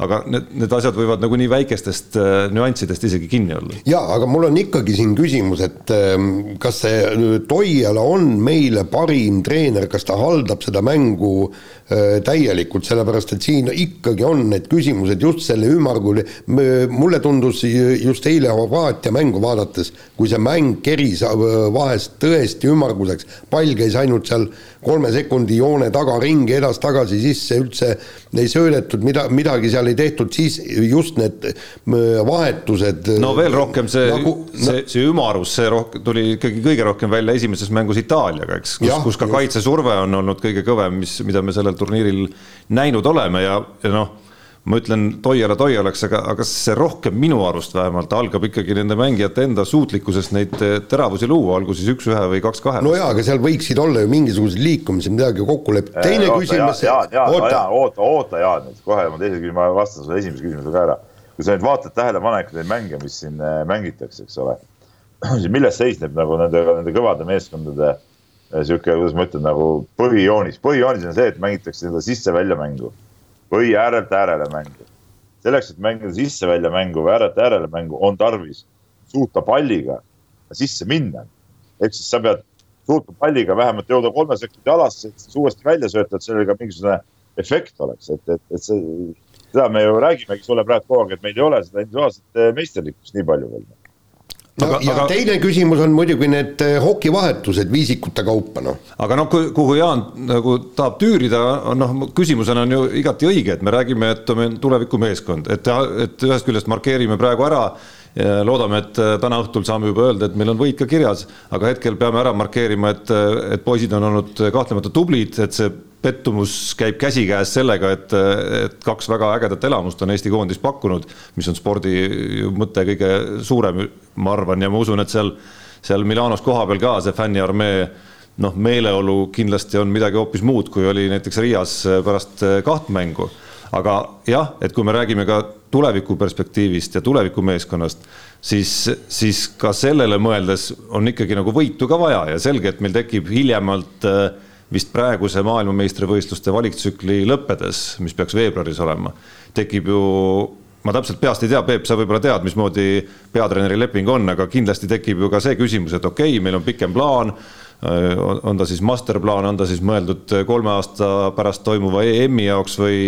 aga need, need asjad võivad nagu nii väikestest äh, nüanssidest isegi kinni olla. ja, aga mul on ikkagi siin küsimus, et ähm, kas see äh, Toiala on meile parim treener, kas ta haldab seda mängu äh, täielikult, sellepärast et siin ikkagi on need küsimused just selle ümmargul, mulle tundus just eile Horvaatia mängu vaadates, kui see mäng keris vahest tõesti ümmarguseks, pall käis ainult seal kolme sekundi joone taga ringi edas-tagasi sisse, üldse ei söödetud, mida, midagi seal ei tehtud, siis just need äh, vahetused. no veel rohkem see nagu,, see, see ümarus, see rohkem tuli ikkagi kõige rohkem välja esimeses mängus Itaaliaga, eks, kus, kus ka kaitsesurve on olnud kõige kõvem, mis, mida me sellel turniiril näinud oleme ja, ja noh ma ütlen Toiala Toialaks, aga, aga see rohkem minu arust vähemalt algab ikkagi nende mängijate enda suutlikkusest neid teravusi luua, olgu siis üks-ühe või kaks-kahe. no jaa, aga seal võiksid olla ju mingisugused liikumised, midagi kokku leppida. teine oota, küsimus. oota, oota, oota, Jaan, kohe ma teise küsimuse, ma vastan sulle esimese küsimusele ka ära. kui sa nüüd vaatad tähelepanelikult neid mänge, mis siin äh, mängitakse, eks ole, *clears throat* milles seisneb nagu nende, nende kõvade meeskondade äh, sihuke, kuidas ma ütlen, nagu põhijoonis, põhijoonis on see, et mängitakse nii-öelda sisse-välja mängu või äärelt äärele mängu. selleks, et mängida sisse-välja mängu või äärelt äärele mängu, on tarvis suuta palliga sisse minna. ehk siis sa pead suutma palliga vähemalt jõuda kolme sekundi alasse, et siis uuesti välja sööta, et sellel ka mingisugune efekt oleks, et, et, et see, seda me ju räägimegi sulle praegu kogu aeg, et meil ei ole seda individuaalset meisterlikkust nii palju veel no aga, ja aga... teine küsimus on muidugi need eh, hokivahetused viisikute kaupa, noh. aga noh, kuhu Jaan nagu tahab tüürida, noh, küsimusena on ju igati õige, et me räägime, et on tulevikumeeskond, et, et ühest küljest markeerime praegu ära Ja loodame, et eh, täna õhtul saame juba öelda, et meil on võit ka kirjas, aga hetkel peame ära markeerima, et, et poisid on olnud kahtlemata tublid, et see pettumus käib käsikäes sellega, et, et kaks väga ägedat elamust on Eesti koondis pakkunud, mis on spordi mõte kõige suurem, ma arvan, ja ma usun, et seal, seal Milanos kohapeal ka see fänniarmee noh, meeleolu kindlasti on midagi hoopis muud, kui oli näiteks Riias pärast kaht mängu. aga jah, et kui me räägime ka tuleviku perspektiivist ja tulevikumeeskonnast, siis, siis ka sellele mõeldes on ikkagi nagu võitu ka vaja ja selge, et meil tekib hiljemalt äh, vist praeguse maailmameistrivõistluste valiktsükli lõppedes, mis peaks veebruaris olema, tekib ju ma täpselt peast ei tea, Peep, sa võib-olla tead, mismoodi peatreeneri leping on, aga kindlasti tekib ju ka see küsimus, et okei okay,, meil on pikem plaan. On ta siis masterplaan, on ta siis mõeldud kolme aasta pärast toimuva EM-i jaoks või,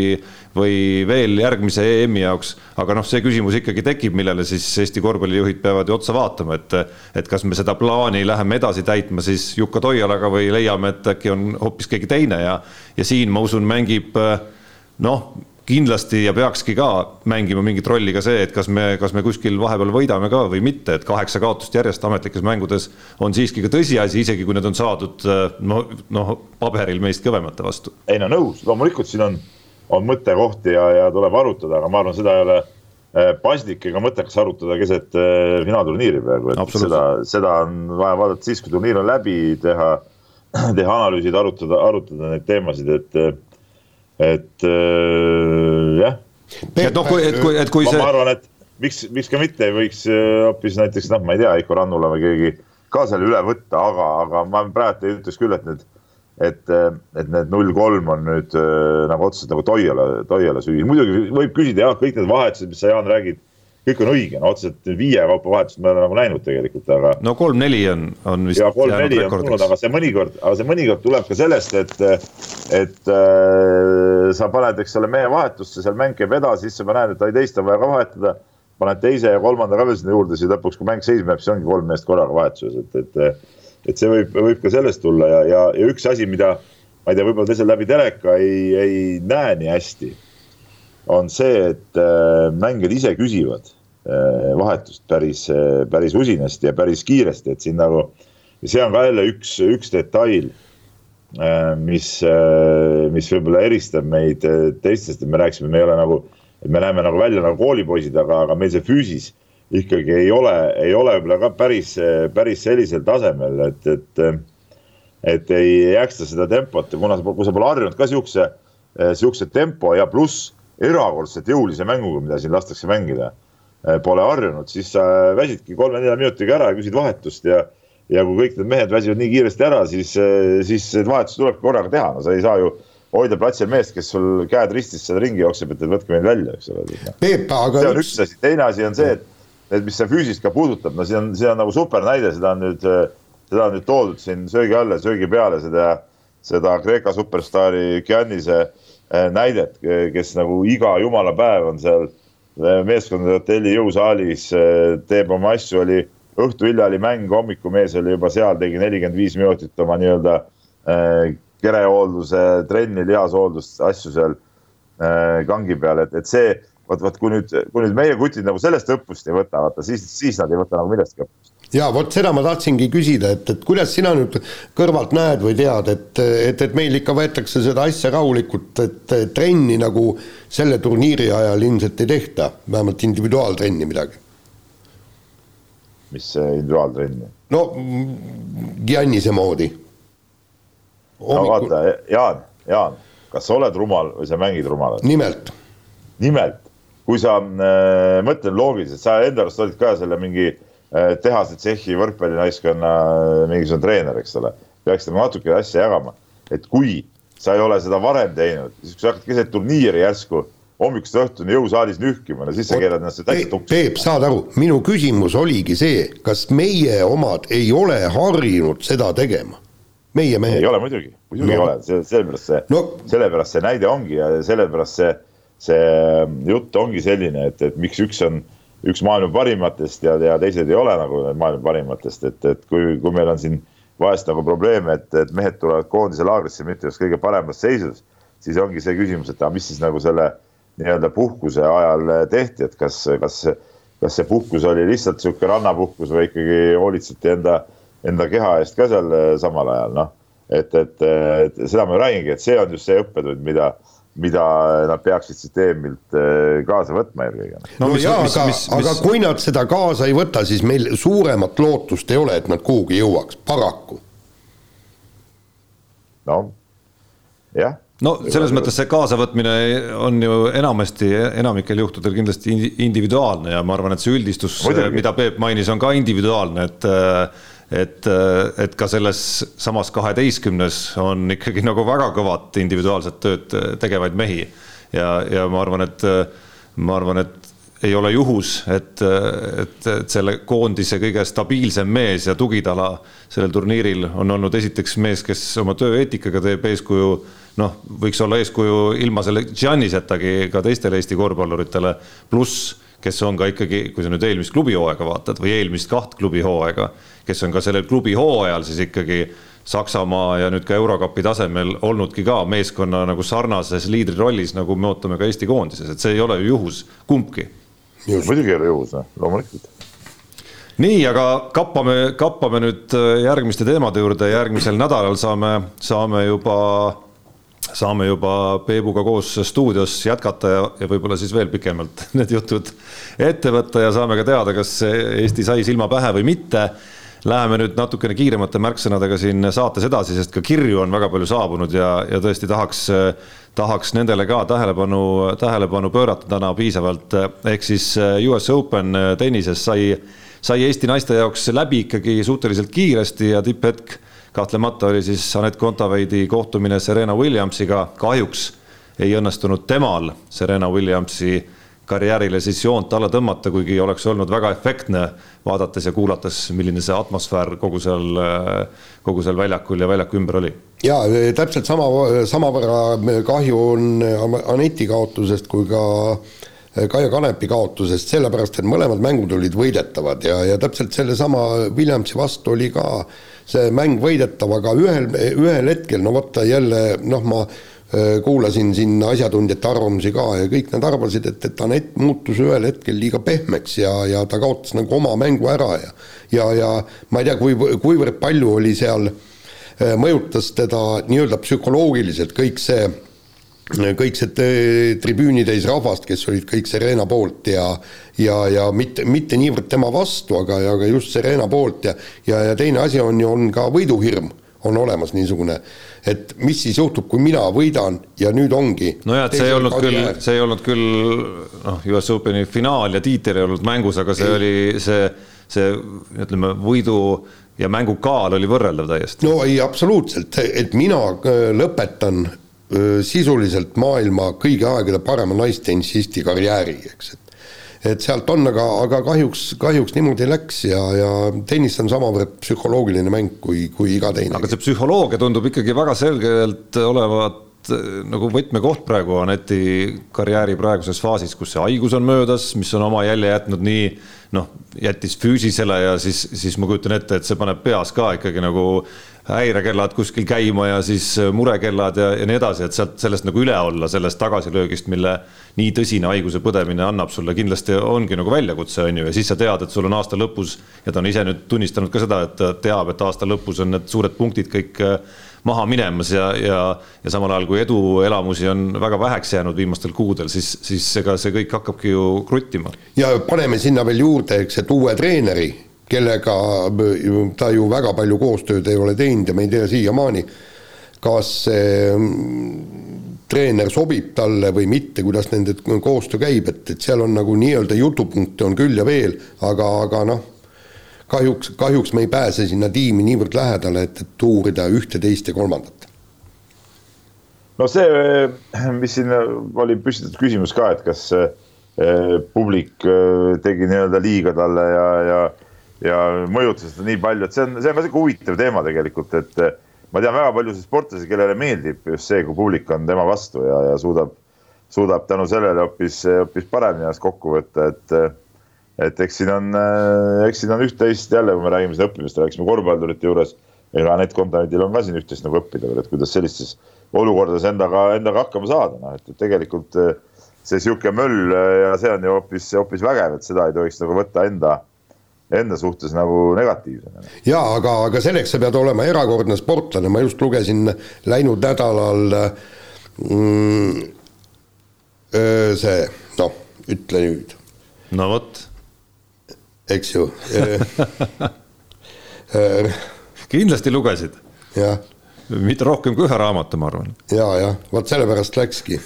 või veel järgmise EM-i jaoks. aga noh, see küsimus ikkagi tekib, millele siis Eesti korvpallijuhid peavad ju otsa vaatama, et, et kas me seda plaani läheme edasi täitma siis Jukka Toialaga või leiame, et äkki on hoopis keegi teine ja, ja siin ma usun, mängib noh kindlasti ja peakski ka mängima mingit rolli ka see, et kas me, kas me kuskil vahepeal võidame ka või mitte, et kaheksa kaotust järjest ametlikes mängudes on siiski ka tõsiasi, isegi kui need on saadud noh, noh paberil meist kõvemate vastu. ei no nõus, loomulikult siin on, on mõttekohti ja, ja tuleb arutada, aga ma arvan, seda ei ole äh, paslik ega mõttekas arutada keset äh, finaalturniiri praegu, et seda, seda on vaja vaadata siis, kui turniir on läbi, teha, *clears throat* teha analüüsid, arutada, arutada neid teemasid, et et äh, jah. et noh, kui, et kui, et kui ma, see. ma arvan, et miks, miks ka mitte ei võiks äh, hoopis näiteks noh, ma ei tea, Heiko Rannula või keegi ka selle üle võtta, aga, aga ma praegu ei ütleks küll, et need, et, et need null kolm on nüüd äh, nagu otseselt nagu Toiala, Toiala süü, muidugi võib küsida jah, kõik need vahetused, mis sa Jaan räägid kõik on õige, no otseselt viie kaupa vahetust me oleme nagu näinud tegelikult, aga. no kolm-neli on, on vist. ja kolm-neli on tulnud, aga see mõnikord, aga see mõnikord tuleb ka sellest, et, et äh, sa paned, eks ole, mehe vahetusse, seal mäng käib edasi, siis sa näed, et ai teist on vaja ka vahetada. paned teise ja kolmanda ka veel sinna juurde, siis lõpuks, kui mäng seisma jääb, siis ongi kolm meest korraga vahetuses, et, et. et see võib, võib ka sellest tulla ja, ja, ja üks asi, mida ma ei tea, võib-olla teisel läbi teleka ei, ei näe nii hästi on see, et äh, mängijad ise küsivad äh, vahetust päris, äh, päris usinasti ja päris kiiresti, et siin nagu. see on ka jälle üks, üks detail, mis, mis võib-olla eristab meid teistest, et me rääkisime, me ei ole nagu, et me näeme nagu välja nagu koolipoisid, aga, aga meil see füüsis ikkagi ei ole, ei ole võib-olla ka päris, päris sellisel tasemel, et, et et ei jaksa seda tempot ja kuna sa, kui sa pole harjunud ka siukse, siukse tempo ja pluss erakordselt jõulise mänguga, mida siin lastakse mängida, eh, pole harjunud, siis sa väsidki kolme-nelja minutiga ära ja küsid vahetust ja ja kui kõik need mehed väsivad nii kiiresti ära, siis, eh, siis vahetus tulebki korraga teha, no sa ei saa ju hoida platsil meest, kes sul käed ristis seal ringi jookseb, et võtke meid välja, eks ole. See on üks asi, teine asi on see, et, et mis seda füüsist ka puudutab, no see on, see on nagu super näide, seda on nüüd, seda on nüüd toodud siin söögi alla, söögi peale seda, seda Kreeka superstaari Giannise Äh, näidet, kes nagu iga jumala päev on seal äh, meeskondade hotelli jõusaalis, äh, teeb oma asju, oli õhtu hilja oli mäng, hommikumees oli juba seal, tegi nelikümmend viis minutit oma nii-öelda kerehoolduse trenni, lihashooldust, asju seal kangi peal, et, et see, vot, vot kui nüüd, kui nüüd meie kutid nagu sellest õppust ei võta, vaata siis, siis nad ei võta nagu millestki õppust ja vot seda ma tahtsingi küsida, et, et kuidas sina nüüd kõrvalt näed või tead, et, et, et meil ikka võetakse seda asja rahulikult, et trenni nagu selle turniiri ajal ilmselt ei tehta, vähemalt individuaaltrenni midagi. mis see individuaaltrenn? no Giannise moodi. no vaata, Jaan, Jaan, kas sa oled rumal või sa mängid rumalat? nimelt. nimelt, kui sa äh,, mõtlen loogiliselt, sa enda arust olid ka selle mingi Äh, tehase Tšehhi võrkpallinaiskonna äh, mingisugune treener, eks ole. peaks nagu natuke asja jagama, et kui sa ei ole seda varem teinud, siis kui sa hakkad keset turniiri järsku hommikust õhtuni jõusaalis nühkima, no siis sa keerad ennast täitsa tuksi. Peep, saad aru, minu küsimus oligi see, kas meie omad ei ole harjunud seda tegema? meie mehed. ei ole muidugi, muidugi no. ei ole, see, sellepärast see no., sellepärast see näide ongi ja sellepärast see, see jutt ongi selline, et, et miks üks on üks maailma parimatest ja, ja teised ei ole nagu maailma parimatest, et, et kui, kui meil on siin vahest nagu probleeme, et, et mehed tulevad koondise laagrisse mitte just kõige paremas seisus, siis ongi see küsimus, et aga mis siis nagu selle nii-öelda puhkuse ajal tehti, et kas, kas, kas see puhkus oli lihtsalt sihuke rannapuhkus või ikkagi hoolitseti enda, enda keha eest ka seal samal ajal, noh. et, et, et seda ma räägingi, et see on just see õppetund, mida mida nad peaksid süsteemilt eh, kaasa võtma eelkõige. no, no mis, jaa, aga, aga kui nad seda kaasa ei võta, siis meil suuremat lootust ei ole, et nad kuhugi jõuaks, paraku. noh, jah no selles mõttes see kaasavõtmine on ju enamasti, enamikel juhtudel kindlasti individuaalne ja ma arvan, et see üldistus, mida Peep mainis, on ka individuaalne, et et, et ka selles samas kaheteistkümnes on ikkagi *laughs* nagu väga kõvat individuaalset tööd tegevaid mehi. ja, ja ma arvan, et ma arvan, et ei ole juhus, et, et, et selle koondise kõige stabiilsem mees ja tugitala sellel turniiril on olnud esiteks mees, kes oma tööeetikaga teeb eeskuju, noh, võiks olla eeskuju ilma selle Giannisetagi ka teistele Eesti korvpalluritele, pluss kes on ka ikkagi, kui sa nüüd eelmist klubihooaega vaatad või eelmist kaht klubihooaega, kes on ka sellel klubihooajal siis ikkagi Saksamaa ja nüüd ka Eurokapi tasemel olnudki ka meeskonna nagu sarnases liidrirollis, nagu me ootame ka Eesti koondises, et see ei ole ju juhus kumbki. Muidugi ei ole juhus, loomulikult. nii, aga kappame, kappame nüüd äh, järgmiste teemade juurde, järgmisel nädalal saame, saame juba, saame juba Peebuga koos stuudios jätkata ja, ja võib-olla siis veel pikemalt *laughs* need jutud ette võtta ja saame ka teada, kas Eesti sai silma pähe või mitte Läheme nüüd natukene kiiremate märksõnadega siin saates edasi, sest ka kirju on väga palju saabunud ja, ja tõesti tahaks, tahaks nendele ka tähelepanu, tähelepanu pöörata täna piisavalt. ehk siis US Open tennises sai, sai Eesti naiste jaoks läbi ikkagi suhteliselt kiiresti ja tipphetk kahtlemata oli siis Anett Kontaveidi kohtumine Serena Williamsiga. kahjuks ei õnnestunud temal Serena Williamsi karjäärile siis joont alla tõmmata, kuigi oleks olnud väga efektne vaadates ja kuulates, milline see atmosfäär kogu seal, kogu seal väljakul ja väljaku ümber oli. ja täpselt sama, samavõrra kahju on Aneti kaotusest kui ka Kaia Kanepi kaotusest, sellepärast et mõlemad mängud olid võidetavad ja, ja täpselt sellesama Williamsi vastu oli ka see mäng võidetav, aga ühel, ühel hetkel, no vot jälle noh, ma Äh, kuulasin siin asjatundjate arvamusi ka ja kõik nad arvasid, et, et Anett muutus ühel hetkel liiga pehmeks ja, ja ta kaotas nagu oma mängu ära ja ja, ja ma ei tea, kui, kuivõrd palju oli seal, äh, mõjutas teda nii-öelda psühholoogiliselt kõik see, kõik see tribüünitäis rahvast, kes olid kõik Serena poolt ja ja, ja mitte, mitte niivõrd tema vastu, aga, aga just Serena poolt ja ja, ja teine asi on ju, on ka võiduhirm on olemas niisugune et mis siis juhtub, kui mina võidan ja nüüd ongi. nojah, et see ei olnud küll, see ei olnud küll noh, US Openi finaal ja tiitel ei olnud mängus, aga see ei. oli see, see ütleme, võidu ja mängu kaal oli võrreldav täiesti. no ei, absoluutselt, et mina äh, lõpetan sisuliselt maailma kõigi aegade parema naistennisisti karjääri, eks, et et sealt on, aga, aga kahjuks, kahjuks niimoodi läks ja, ja tennis on samavõrd psühholoogiline mäng kui, kui iga teine. aga see psühholoogia tundub ikkagi väga selgelt olevat eh, nagu võtmekoht praegu Aneti karjääri praeguses faasis, kus see haigus on möödas, mis on oma jälje jätnud nii noh, jättis füüsisele ja siis, siis ma kujutan ette, et see paneb peas ka ikkagi nagu häirekellad kuskil käima ja siis äh, murekellad ja, ja nii edasi, et sealt sellest nagu üle olla, sellest tagasilöögist, mille nii tõsine haiguse põdemine annab sulle, kindlasti ongi nagu väljakutse, on ju, ja siis sa tead, et sul on aasta lõpus ja ta on ise nüüd tunnistanud ka seda, et ta teab, et aasta lõpus on need suured punktid kõik äh, maha minemas ja, ja, ja samal ajal kui eduelamusi on väga väheks jäänud viimastel kuudel, siis, siis ega see kõik hakkabki ju kruttima. ja paneme sinna veel juurde, eks, et uue treeneri kellega ta ju väga palju koostööd ei ole teinud ja me ei tea siiamaani, kas see mm, treener sobib talle või mitte, kuidas nende koostöö käib, et, et seal on nagu nii-öelda jutupunkte on küll ja veel, aga, aga noh, kahjuks, kahjuks me ei pääse sinna tiimi niivõrd lähedale, et, et uurida ühte, teist ja kolmandat. no see, mis siin oli püstitatud küsimus ka, et kas eh, publik eh, tegi nii-öelda liiga talle ja, ja ja mõjutas seda nii palju, et see on, see on ka sihuke huvitav teema tegelikult, et eh, ma tean väga paljusid sportlasi, kellele meeldib just see, kui publik on tema vastu ja, ja suudab, suudab tänu sellele hoopis, hoopis paremini ennast kokku võtta, et et eks siin on, eh, eks siin on üht-teist jälle, kui me räägime siin õppimist, rääkisime korvpallurite juures, ega Anett Kontantil on ka siin üht-teist nagu õppida veel, et kuidas sellistes olukordades endaga, endaga hakkama saada, noh, et tegelikult eh, see sihuke möll ja see on ju hoopis, hoopis vägev, et seda ei tohiks nagu võtta enda enda suhtes nagu negatiivsena. jaa, aga, aga selleks sa pead olema erakordne sportlane, ma just lugesin läinud nädalal mm, see, noh, ütle nüüd. no vot. eks ju *laughs* kindlasti lugesid. jah. mitte rohkem kui ühe raamatu, ma arvan. ja, jah, vot sellepärast läkski *laughs*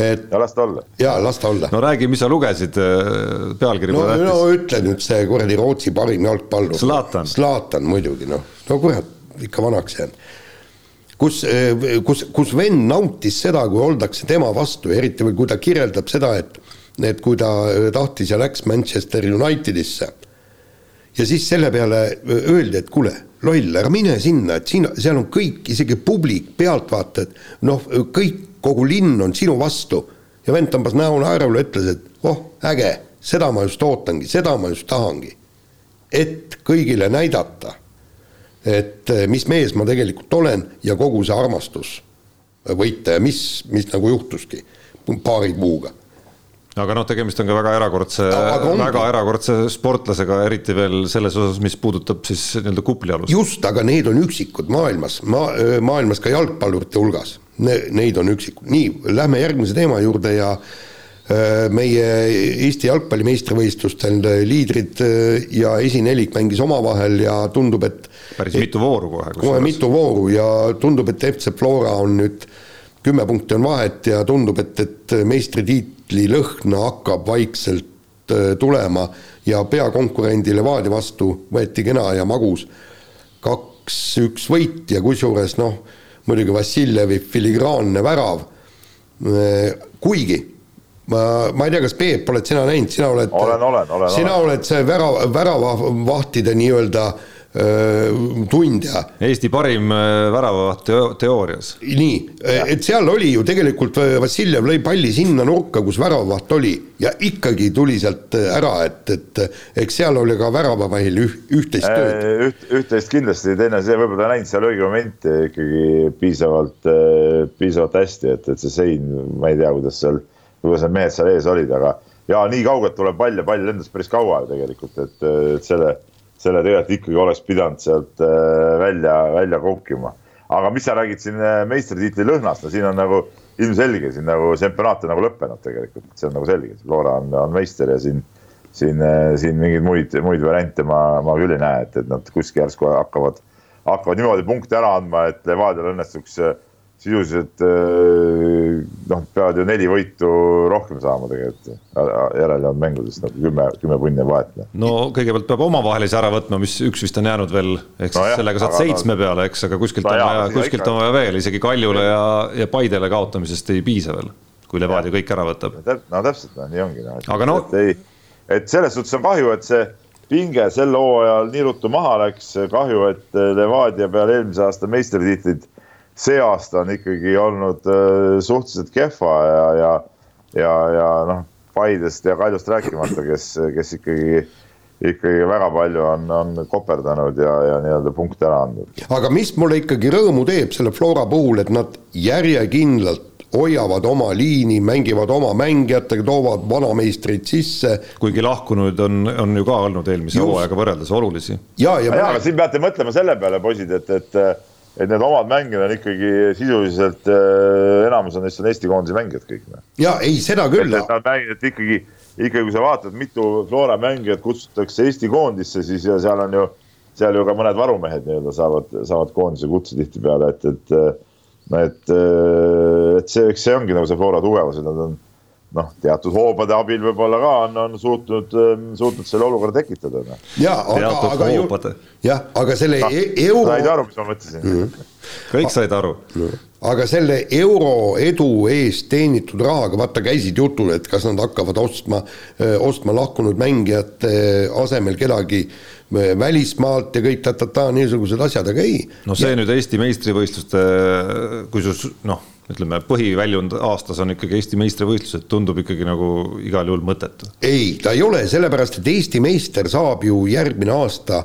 et. ja las ta olla. ja las ta olla. no räägi, mis sa lugesid, äh, pealkiri no, no ütle nüüd see kuradi Rootsi parim jalgpallur. Zlatan. Zlatan muidugi noh, no kurat, ikka vanaks jäänud kus, äh, kus, kus vend nautis seda, kui oldakse tema vastu, eriti veel kui ta kirjeldab seda, et et kui ta tahtis ja läks Manchester Unitedisse ja siis selle peale öeldi, et kuule, loll, ära mine sinna, et siin, seal on kõik, isegi publik, pealtvaatajad, noh, kõik, kogu linn on sinu vastu. ja vend tõmbas näo naerule, ütles, et oh, äge, seda ma just ootangi, seda ma just tahangi. et kõigile näidata, et eh, mis mees ma tegelikult olen ja kogu see armastus võita ja mis, mis nagu juhtuski paari kuuga aga noh, tegemist on ka väga erakordse, väga erakordse sportlasega, eriti veel selles osas, mis puudutab siis nii-öelda kuplialust. just, aga need on üksikud maailmas, maa, maailmas ka jalgpallurite hulgas ne,, neid on üksikud. nii, lähme järgmise teema juurde ja meie Eesti jalgpalli meistrivõistlustel liidrid ja esinelik mängis omavahel ja tundub, et päris mitu vooru kohe. kohe mitu vooru ja tundub, et FC Flora on nüüd kümme punkti on vahet ja tundub, et, et meistritiit tiitlilõhna hakkab vaikselt äh, tulema ja peakonkurendi Levadia vastu võeti kena ja magus kaks-üks võit ja kusjuures noh, muidugi Vassiljevi filigraanne värav, kuigi ma, ma ei tea, kas Peep, oled sina näinud, sina oled olen, olen, olen, sina olen. oled see värav, väravavahtide nii-öelda Äh, tundja. Eesti parim äh, väravavaht teoorias. nii, et seal oli ju tegelikult äh, Vassiljev lõi palli sinna nurka, kus väravavaht oli ja ikkagi tuli sealt ära, et, et eks seal oli ka väravavahil üh, üht-teist tööd üht,. üht-teist kindlasti, teine see võib-olla näinud seal õige momenti ikkagi piisavalt, piisavalt hästi, et, et see sein, ma ei tea, kuidas seal, kuidas need mehed seal ees olid, aga ja nii kaugelt tuleb pall ja pall lendas päris kaua tegelikult, et, et selle selle tegelikult ikkagi oleks pidanud sealt äh, välja, välja konkima. aga mis sa räägid siin äh, meistritiitli lõhnast, no siin on nagu ilmselge, siin nagu čempionaat on nagu lõppenud tegelikult, see on nagu selge, Flora on, on meister ja siin, siin, äh, siin mingeid muid, muid variante ma, ma küll ei näe, et, et nad kuskil järsku hakkavad, hakkavad niimoodi punkte ära andma, et Levadial õnnestuks äh, sisuliselt äh, noh, peavad ju neli võitu rohkem saama tegelikult järelejäänud mängudest nagu kümme, kümme punni vahet. no kõigepealt peab omavahelise ära võtma, mis üks vist on jäänud veel, ehk siis no jah, sellega saad seitsme peale, eks, aga kuskilt on vaja, kuskilt on vaja veel, isegi Kaljule ja, ja Paidele kaotamisest ei piisa veel, kui Levadia kõik ära võtab. no täpselt, nii ongi no.. aga no. et selles suhtes on kahju, et see pinge sel hooajal nii ruttu maha läks, kahju, et Levadia peale eelmise aasta meistritiitlit see aasta on ikkagi olnud äh, suhteliselt kehva ja, ja, ja, ja noh, Paidest ja Kaljust rääkimata, kes, kes ikkagi, ikkagi väga palju on, on koperdanud ja, ja nii-öelda punkte ära andnud. aga mis mulle ikkagi rõõmu teeb selle Flora puhul, et nad järjekindlalt hoiavad oma liini, mängivad oma mängijatega, toovad vanameistreid sisse. kuigi lahkunud on, on ju ka olnud eelmise hooajaga võrreldes olulisi. ja, ja, ja, aga siin peate mõtlema selle peale, poisid, et, et et need omad mängijad on ikkagi sisuliselt äh, enamus on neist on Eesti koondise mängijad kõik. Noh. ja ei, seda küll. et nad mängivad, ikkagi, ikkagi kui sa vaatad, mitu Flora mängijat kutsutakse Eesti koondisse, siis seal on ju, seal ju ka mõned varumehed nii-öelda saavad, saavad koondise kutse tihtipeale, et, et et, et see, eks see ongi nagu see Flora tugevus, et nad on noh, teatud hoobade abil võib-olla ka on, on suutnud, ähm, suutnud selle olukorra tekitada. Noh. ja, aga, aga ju, jah, aga selle no, e euro. said aru, mis ma mõtlesin mm? -hmm. kõik said aru mm. -hmm. aga selle euro edu eest teenitud rahaga, vaata, käisid jutud, et kas nad hakkavad ostma, ostma lahkunud mängijate asemel kedagi välismaalt ja kõik ta-ta-ta, niisugused asjad, aga ei. no see ja. nüüd Eesti meistrivõistluste, kui sul noh ütleme, põhiväljund aastas on ikkagi Eesti meistrivõistlused, tundub ikkagi nagu igal juhul mõttetu. ei, ta ei ole, sellepärast et Eesti meister saab ju järgmine aasta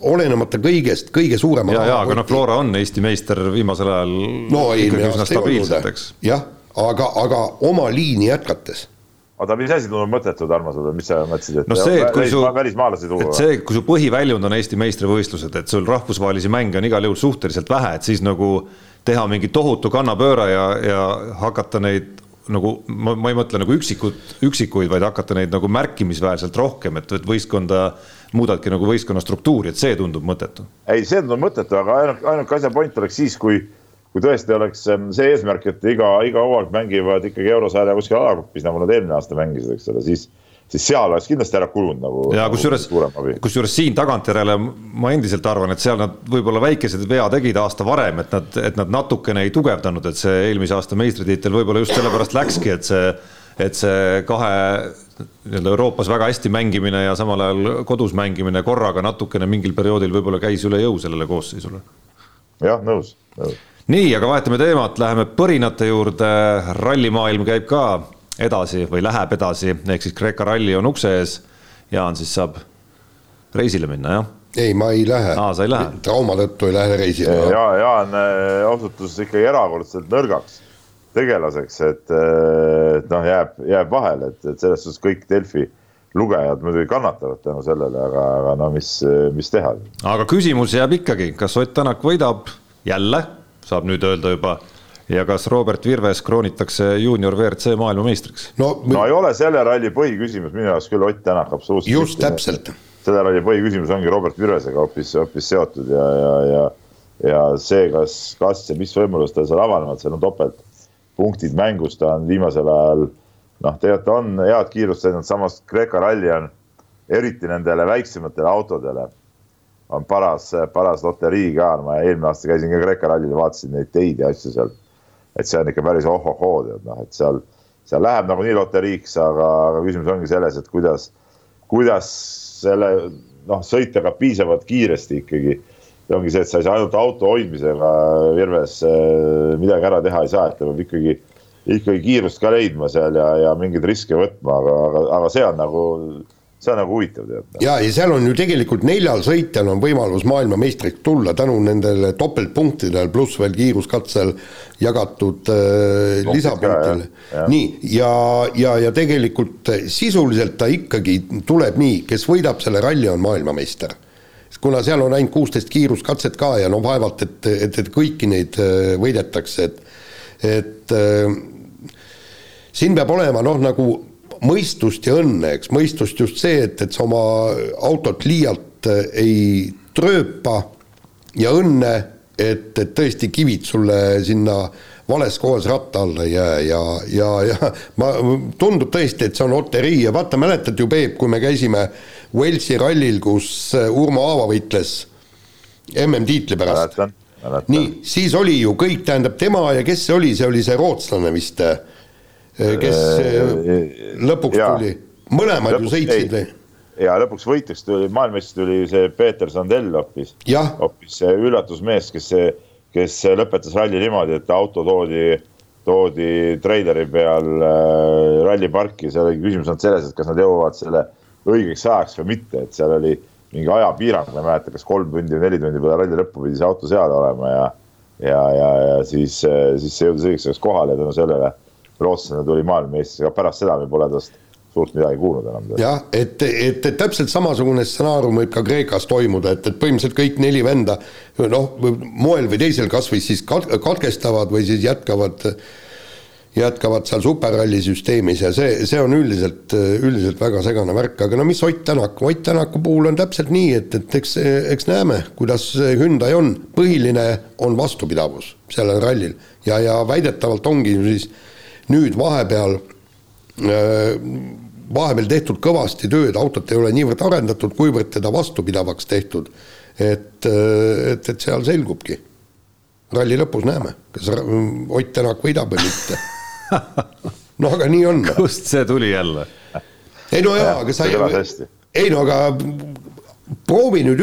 olenemata kõigest kõige suurema ja, ja aga noh, Flora on Eesti meister viimasel ajal no, ikkagi üsna stabiilselt, eks. jah, aga, aga oma liini jätkates oota, mis asi tundub mõttetu, Tarmo, sulle, mis sa mõtlesid, et no see, et kui su, välismaalasi tuua? et see, kui su põhiväljund on Eesti meistrivõistlused, et sul rahvusvahelisi mänge on igal juhul suhteliselt vähe, et siis nagu teha mingi tohutu kannapööre ja, ja hakata neid nagu ma, ma ei mõtle nagu üksikut, üksikuid, vaid hakata neid nagu märkimisväärselt rohkem, et, et võistkonda muudadki nagu võistkonna struktuuri, et see tundub mõttetu. ei, see tundub mõttetu, aga ainuke, ainuke asja point oleks siis, kui, kui tõesti oleks see eesmärk, et iga, iga hooaeg mängivad ikkagi eurosarja kuskil alagrupis, nagu nad eelmine aasta mängisid, eks ole, siis siis seal oleks kindlasti ära kulunud nagu. ja nagu kusjuures, kusjuures siin tagantjärele ma endiselt arvan, et seal nad võib-olla väikesed vea tegid aasta varem, et nad, et nad natukene ei tugevdanud, et see eelmise aasta meistritiitel võib-olla just sellepärast läkski, et see et see kahe nii-öelda Euroopas väga hästi mängimine ja samal ajal kodus mängimine korraga natukene mingil perioodil võib-olla käis üle jõu sellele koosseisule. jah, nõus, nõus. nii, aga vahetame teemat, läheme põrinate juurde, rallimaailm käib ka edasi või läheb edasi, ehk siis Kreeka ralli on ukse ees. Jaan siis saab reisile minna, jah? ei, ma ei lähe. aa, sa ei lähe? trauma tõttu ei lähe reisile. ja, Jaan äh, osutus ikkagi erakordselt nõrgaks tegelaseks, et, et noh, jääb, jääb vahele, et, et selles suhtes kõik Delfi lugejad muidugi kannatavad tänu sellele, aga, aga no mis, mis teha. aga küsimus jääb ikkagi, kas Ott Tänak võidab jälle, saab nüüd öelda juba, ja kas Robert Virves kroonitakse juunior WRC maailmameistriks? no, no ei ole selle ralli põhiküsimus minu jaoks küll Ott Tänak absoluutselt. just täpselt. selle ralli põhiküsimus ongi Robert Virvesega hoopis, hoopis seotud ja, ja, ja, ja see, kas, kas ja mis võimalused tal seal avanevad, seal on topelt punktid mängus, ta on viimasel ajal noh, tegelikult on head kiirust teinud, samas Kreeka ralli on eriti nendele väiksematele autodele on paras, paras loterii ka, ma eelmine aasta käisin ka Kreeka rallil ja vaatasin neid teid ja asju seal. Et see on ikka päris ohohoo, tead noh, et seal, seal läheb nagunii loteriiks, aga, aga küsimus ongi selles, et kuidas, kuidas selle noh, sõita ka piisavalt kiiresti ikkagi. Ja ongi see, et sa ei saa ainult auto hoidmisega Virves äh, midagi ära teha ei saa, et ta peab ikkagi, ikkagi kiirust ka leidma seal ja, ja mingeid riske võtma, aga, aga, aga see on nagu, see on nagu huvitav tead. ja, ja seal on ju tegelikult neljal sõitjal on võimalus maailmameistriks tulla tänu nendele topeltpunktidele, pluss veel kiiruskatsel jagatud äh, lisapunktile. nii, ja, ja, ja tegelikult sisuliselt ta ikkagi tuleb nii, kes võidab selle ralli, on maailmameister kuna seal on ainult kuusteist kiiruskatset ka ja no vaevalt, et, et, et kõiki neid äh, võidetakse, et et äh, siin peab olema noh, nagu mõistust ja õnne, eks, mõistust just see, et, et sa oma autot liialt äh, ei trööpa ja õnne, et, et tõesti kivid sulle sinna vales kohas ratta alla ei jää ja, ja, ja *laughs* ma, tundub tõesti, et see on loterii ja vaata, mäletad ju, Peep, kui me käisime Walesi rallil, kus äh, Urmo Aava võitles MM-tiitli pärast. nii, siis oli ju kõik, tähendab tema ja kes see oli, see oli see rootslane vist, äh, kes äh, lõpuks ja. tuli, mõlemad lõpuks, ju sõitsid või? ja lõpuks võitjaks tuli, maailmameistriks tuli see Peeter Sandell hoopis. hoopis see üllatusmees, kes, kes lõpetas ralli niimoodi, et auto toodi, toodi treileri peal äh, ralliparki, seal oli küsimus olnud selles, et kas nad jõuavad selle õigeks ajaks või mitte, et seal oli mingi ajapiirang, ma ei mäleta, kas kolm tundi või neli tundi peale ralli lõppu pidi see auto seal olema ja ja, ja, ja siis, siis see jõudis õigeks ajaks kohale ja tänu sellele rootslane tuli maailmameistriks, aga pärast seda me pole tast suurt midagi kuulnud enam. jah, et, et, et täpselt samasugune stsenaarium võib ka Kreekas toimuda, et, et põhimõtteliselt kõik neli venda noh, moel või teisel kasvõi siis katkestavad või siis jätkavad äh, jätkavad seal superralli süsteemis ja see, see on üldiselt, üldiselt väga segane värk, aga no mis Ott Tänak, Ott Tänaku puhul on täpselt nii, et, et eks, eks näeme, kuidas Hyundai on, põhiline on vastupidavus sellel rallil. Ja, ja väidetavalt ongi siis nüüd vahepeal vahepeal tehtud kõvasti tööd, autot ei ole niivõrd arendatud, kuivõrd teda vastupidavaks tehtud. et, et, et seal selgubki. ralli lõpus näeme, kas Ott Tänak võidab või mitte *laughs* no aga nii on. kust see tuli jälle? ei no jaa, aga sa ei, ei no aga proovi nüüd,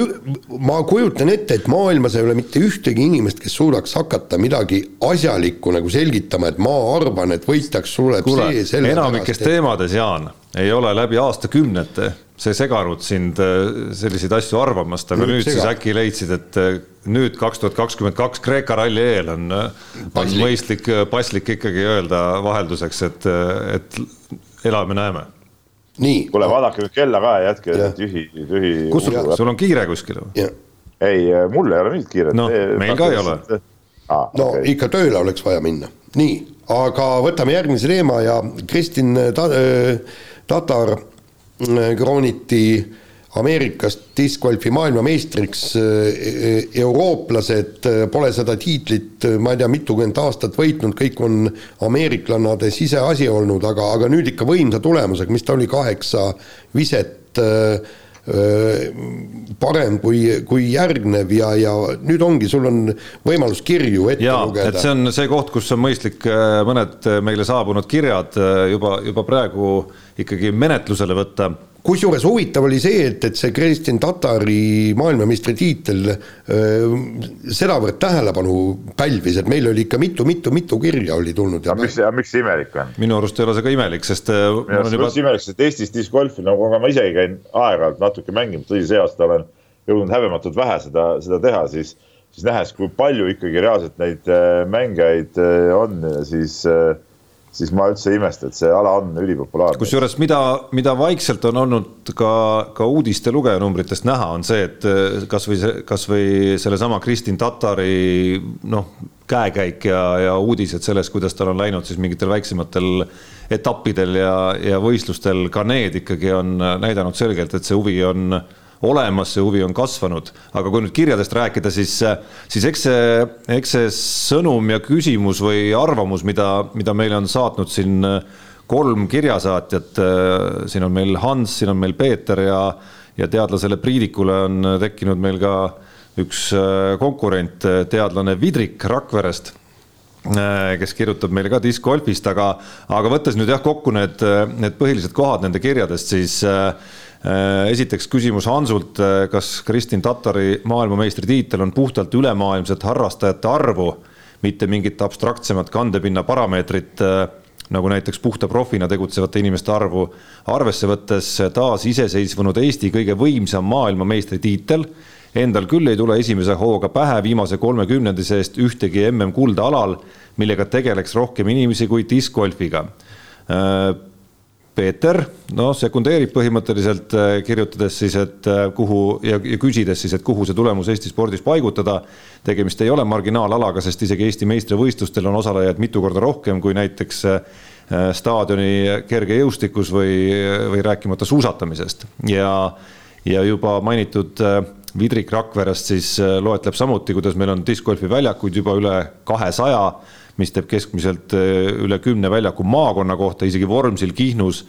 ma kujutan ette, et maailmas ei ole mitte ühtegi inimest, kes suudaks hakata midagi asjalikku nagu selgitama, et ma arvan, et võitjaks tuleb Kule, see selle enamikes et... teemades, Jaan, ei ole läbi aastakümnete see seganud sind äh, selliseid asju arvamast, aga nüüd, nüüd siis äkki leidsid, et äh, nüüd kaks tuhat kakskümmend kaks Kreeka ralli eel on, äh, on mõistlik, paslik ikkagi öelda vahelduseks, et, et elame-näeme nii. kuule, vaadake nüüd kella ka ja jätke tühi, tühi. kus sul, sul on kiire kuskil või? ei, mul ei ole mingit kiiret. no meil ka ei ole. No okay. ikka tööle oleks vaja minna, nii, aga võtame järgmise teema ja Kristin ta, äh, Tatar äh, krooniti äh, Ameerikast discgolfi maailmameistriks, eh, eurooplased eh, pole seda tiitlit, eh, ma ei tea, mitukümmend aastat võitnud, kõik on ameeriklannade siseasi olnud, aga, aga nüüd ikka võimsa tulemusega, mis ta oli, kaheksa viset parem kui, kui järgnev ja, ja nüüd ongi, sul on võimalus kirju ette ja, lugeda. et see on see koht, kus on mõistlik mõned meile saabunud kirjad juba, juba praegu ikkagi menetlusele võtta kusjuures huvitav oli see, et, et see Kristin Tatari maailmameistritiitel sedavõrd tähelepanu pälvis, et meil oli ikka mitu-mitu-mitu kirja oli tulnud. aga miks, miks see imelik on? minu arust ei ole see ka imelik, sest minu arust juba... imelik, sest Eestis discgolfi, nagu ma isegi käin aeg-ajalt natuke mängimas, tõsi, see aasta olen jõudnud häbematult vähe seda, seda teha, siis siis nähes, kui palju ikkagi reaalselt neid mängijaid on, siis äh, siis ma üldse ei imesta, et see ala on ülipopulaarne. kusjuures mida, mida vaikselt on olnud ka, ka uudiste lugejanumbritest näha, on see, et eh, kasvõi kasvõi sellesama Kristin Tatari noh, käekäik ja, ja uudised sellest, kuidas tal on läinud siis mingitel väiksematel etappidel ja, ja võistlustel, ka need ikkagi on näidanud selgelt, et see huvi on olemas, see huvi on kasvanud. aga kui nüüd kirjadest rääkida, siis, siis eks see, eks see sõnum ja küsimus või arvamus, mida, mida meile on saatnud siin kolm kirjasaatjat, siin on meil Hans, siin on meil Peeter ja, ja teadlasele Priidikule on tekkinud meil ka üks konkurent, teadlane Vidrik Rakverest kes kirjutab meile ka discgolfist, aga, aga võttes nüüd jah kokku need, need põhilised kohad nende kirjadest, siis äh, esiteks küsimus Hansult, äh, kas Kristin Tatari maailmameistritiitel on puhtalt ülemaailmset harrastajate arvu, mitte mingit abstraktsemat kandepinna parameetrit, äh, nagu näiteks puhta profina tegutsevate inimeste arvu, arvesse võttes taasiseseisvunud Eesti kõige võimsam maailmameistritiitel, endal küll ei tule esimese hooga pähe viimase kolmekümnendi seest ühtegi mm kulda alal, millega tegeleks rohkem inimesi kui diskgolfiga Peeter, noh, sekundeerib põhimõtteliselt äh, kirjutades siis, et äh, kuhu ja, ja küsides siis, et kuhu see tulemus Eesti spordis paigutada. tegemist ei ole marginaalalaga, sest isegi Eesti meistrivõistlustel on osalejaid mitu korda rohkem kui näiteks äh, staadioni kergejõustikus või, või rääkimata suusatamisest ja, ja juba mainitud Vidrik Rakverest siis loetleb samuti, kuidas meil on diskgolfi väljakuid juba üle kahesaja mis teeb keskmiselt eh, üle kümne väljaku maakonna kohta, isegi Vormsil, Kihnus,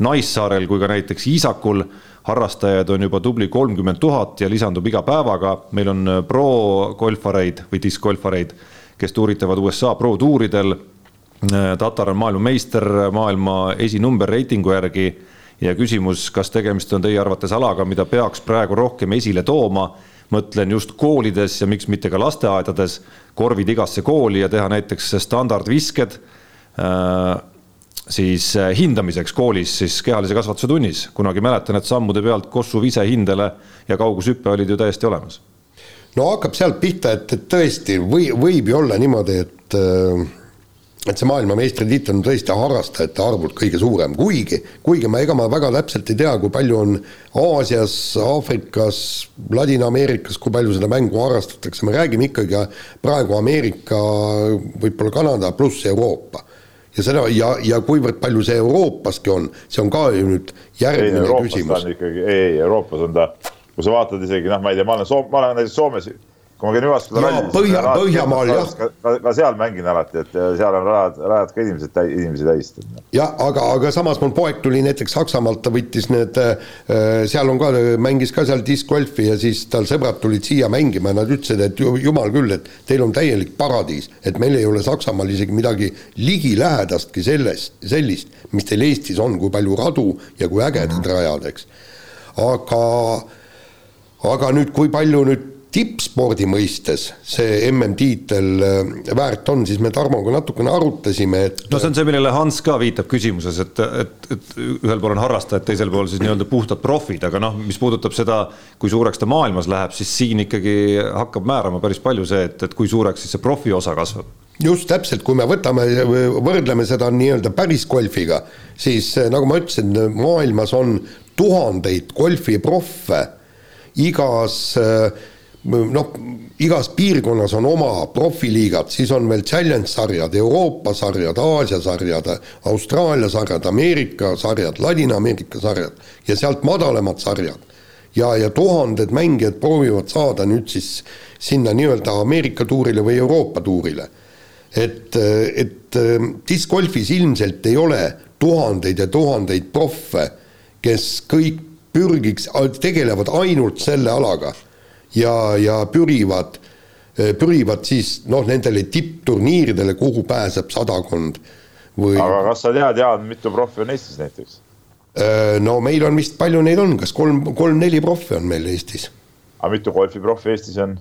Naissaarel kui ka näiteks Iisakul. harrastajaid on juba tubli kolmkümmend tuhat ja lisandub iga päevaga. meil on eh, pro-golfareid või diskgolfareid, kes tuuritavad USA pro-tuuridel. Eh, Tatar on maailmameister maailma esinumber reitingu järgi ja küsimus, kas tegemist on teie arvates alaga, mida peaks praegu rohkem esile tooma mõtlen just koolides ja miks mitte ka lasteaedades, korvid igasse kooli ja teha näiteks standardvisked äh, siis äh, hindamiseks koolis siis kehalise kasvatuse tunnis. kunagi mäletan, et sammude pealt Kossu visehindele ja kaugushüpe olid ju täiesti olemas. no hakkab sealt pihta, et, et tõesti või, võib ju olla niimoodi, et äh et see maailmameistritiitel on tõesti harrastajate arvult kõige suurem, kuigi, kuigi ma, ega ma väga täpselt ei tea, kui palju on Aasias, Aafrikas, Ladina-Ameerikas, kui palju seda mängu harrastatakse, me räägime ikkagi praegu Ameerika, võib-olla Kanada pluss Euroopa. ja seda ja, ja kuivõrd palju see Euroopaski on, see on ka ju nüüd järgmine ei, küsimus. ikkagi, ei, Euroopas on ta, kui sa vaatad isegi noh, ma ei tea, ma olen Soom-, ma olen näiteks Soomes kui ma käin Jyvaskyla rallis. Põhja, Põhjamaal jah. ka, ka seal mängin alati, et seal on rajad, rajad ka inimesed, inimesi täis. jah, aga, aga samas mul poeg tuli näiteks Saksamaalt, ta võttis need, äh, seal on ka, mängis ka seal diskgolfi ja siis tal sõbrad tulid siia mängima ja nad ütlesid, et jumal küll, et teil on täielik paradiis, et meil ei ole Saksamaal isegi midagi ligilähedastki sellest, sellist, mis teil Eestis on, kui palju radu ja kui ägedad rajad, eks. aga, aga nüüd, kui palju nüüd tippspordi mõistes see MM-tiitel äh, väärt on, siis me Tarmoga natukene arutasime, et no see on see, millele Hans ka viitab küsimuses, et, et, et ühel pool on harrastajad, teisel pool siis nii-öelda puhtad profid, aga noh, mis puudutab seda, kui suureks ta maailmas läheb, siis siin ikkagi hakkab määrama päris palju see, et, et kui suureks siis see profi osa kasvab. Just täpselt, kui me võtame, võrdleme seda nii-öelda päris golfiga, siis äh, nagu ma ütlesin, maailmas on tuhandeid golfiproffe. Igas äh, noh, igas piirkonnas on oma profiliigad, siis on veel challenge sarjad, Euroopa sarjad, Aasia sarjad, Austraalia sarjad, Ameerika sarjad, Ladina-Ameerika sarjad ja sealt madalamad sarjad. ja, ja tuhanded mängijad proovivad saada nüüd siis sinna nii-öelda Ameerika tuurile või Euroopa tuurile. et, et discgolfis ilmselt ei ole tuhandeid ja tuhandeid proffe, kes kõik pürgiks, tegelevad ainult selle alaga ja, ja pürivad, pürivad siis noh, nendele tippturniiridele, kuhu pääseb sadakond või. aga kas sa tead, Jaan, mitu profi on Eestis näiteks? no meil on vist, palju neid on, kas kolm, kolm-neli profi on meil Eestis? aga mitu golfiprofi Eestis on?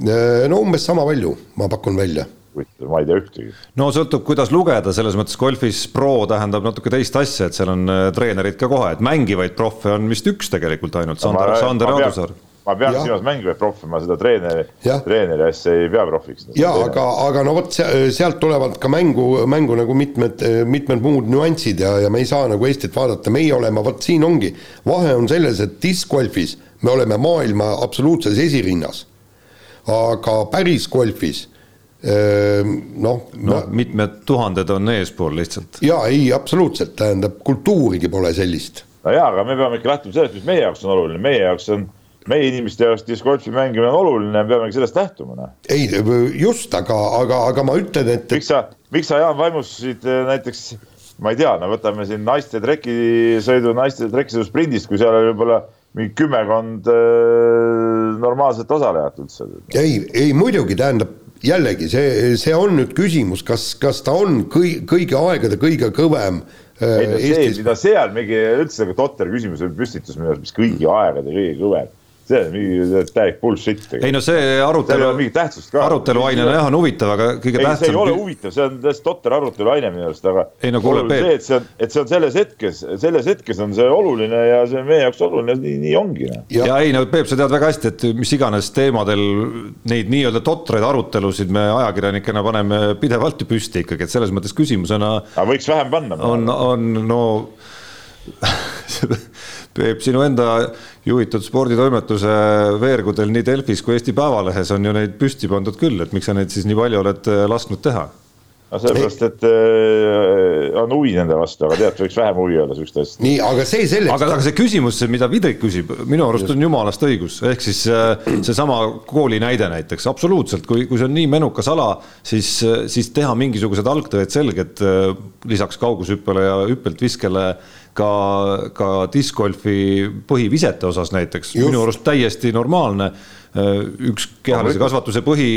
no umbes sama palju, ma pakun välja ma ei tea ühtegi. no sõltub, kuidas lugeda, selles mõttes golfis pro tähendab natuke teist asja, et seal on treenerid ka kohe, et mängivaid profe on vist üks tegelikult ainult, Sander, Sander Aadusaar ma pean silmas mängivaid profi, ma seda treeneri, treeneri asja ei pea profiks. ja aga, aga no vot sealt tulevad ka mängu, mängu nagu mitmed, mitmed muud nüansid ja, ja me ei saa nagu Eestit vaadata, meie oleme, vot siin ongi, vahe on selles, et diskgolfis me oleme maailma absoluutses esirinnas. aga päris golfis noh no, no mitmed tuhanded on eespool lihtsalt. jaa, ei absoluutselt, tähendab kultuurigi pole sellist. no jaa, aga me peame ikka lähtuma sellest, mis meie jaoks on oluline, meie jaoks on meie inimeste jaoks discgolfi mängimine on oluline, peamegi sellest lähtuma, noh. ei, just, aga, aga, aga ma ütlen, et. miks sa, miks sa, Jaan, vaimustusid äh, näiteks, ma ei tea, no võtame siin naiste trekisõidu, naiste trekisõidu sprindist, kui seal oli võib-olla mingi kümmekond äh, normaalset osalejat üldse. ei, ei muidugi, tähendab jällegi see, see on nüüd küsimus, kas, kas ta on kõi, kõigi aegade kõige kõvem äh, ei no see, mida seal mingi üldse nagu totter küsimus püstitus minu arust, mis kõigi aegade kõige kõvem see on mingi täielik bullshit. ei no see arutelu, arutelu ainena jah, on huvitav, aga kõige ei, tähtsam. see ei ole huvitav, see on täiesti totter arutelu aine minu arust, aga ei, no, kuule, see, et see on, et see on selles hetkes, selles hetkes on see oluline ja see on meie jaoks oluline, nii, nii ongi. Noh. ja, ja ei no Peep, sa tead väga hästi, et mis iganes teemadel neid nii-öelda totraid arutelusid me ajakirjanikena paneme pidevalt ju püsti ikkagi, et selles mõttes küsimusena. aga võiks vähem panna. on, on no *laughs* Peep, sinu enda juhitud sporditoimetuse veergudel nii Delfis kui Eesti Päevalehes on ju neid püsti pandud küll, et miks sa neid siis nii palju oled äh, lasknud teha? no sellepärast, et äh, on huvi nende vastu, aga tead, võiks vähem huvi olla sihukeste asjade. nii, aga see selleks. aga, aga see küsimus, mida Vidrik küsib, minu arust on jumalast õigus, ehk siis äh, seesama kooli näide näiteks, absoluutselt, kui, kui see on nii menukas ala, siis, siis teha mingisugused algtõed selged lisaks kaugushüppele ja hüppelt viskele ka, ka discgolfi põhivisete osas näiteks, minu arust täiesti normaalne. üks kehalise kasvatuse põhi,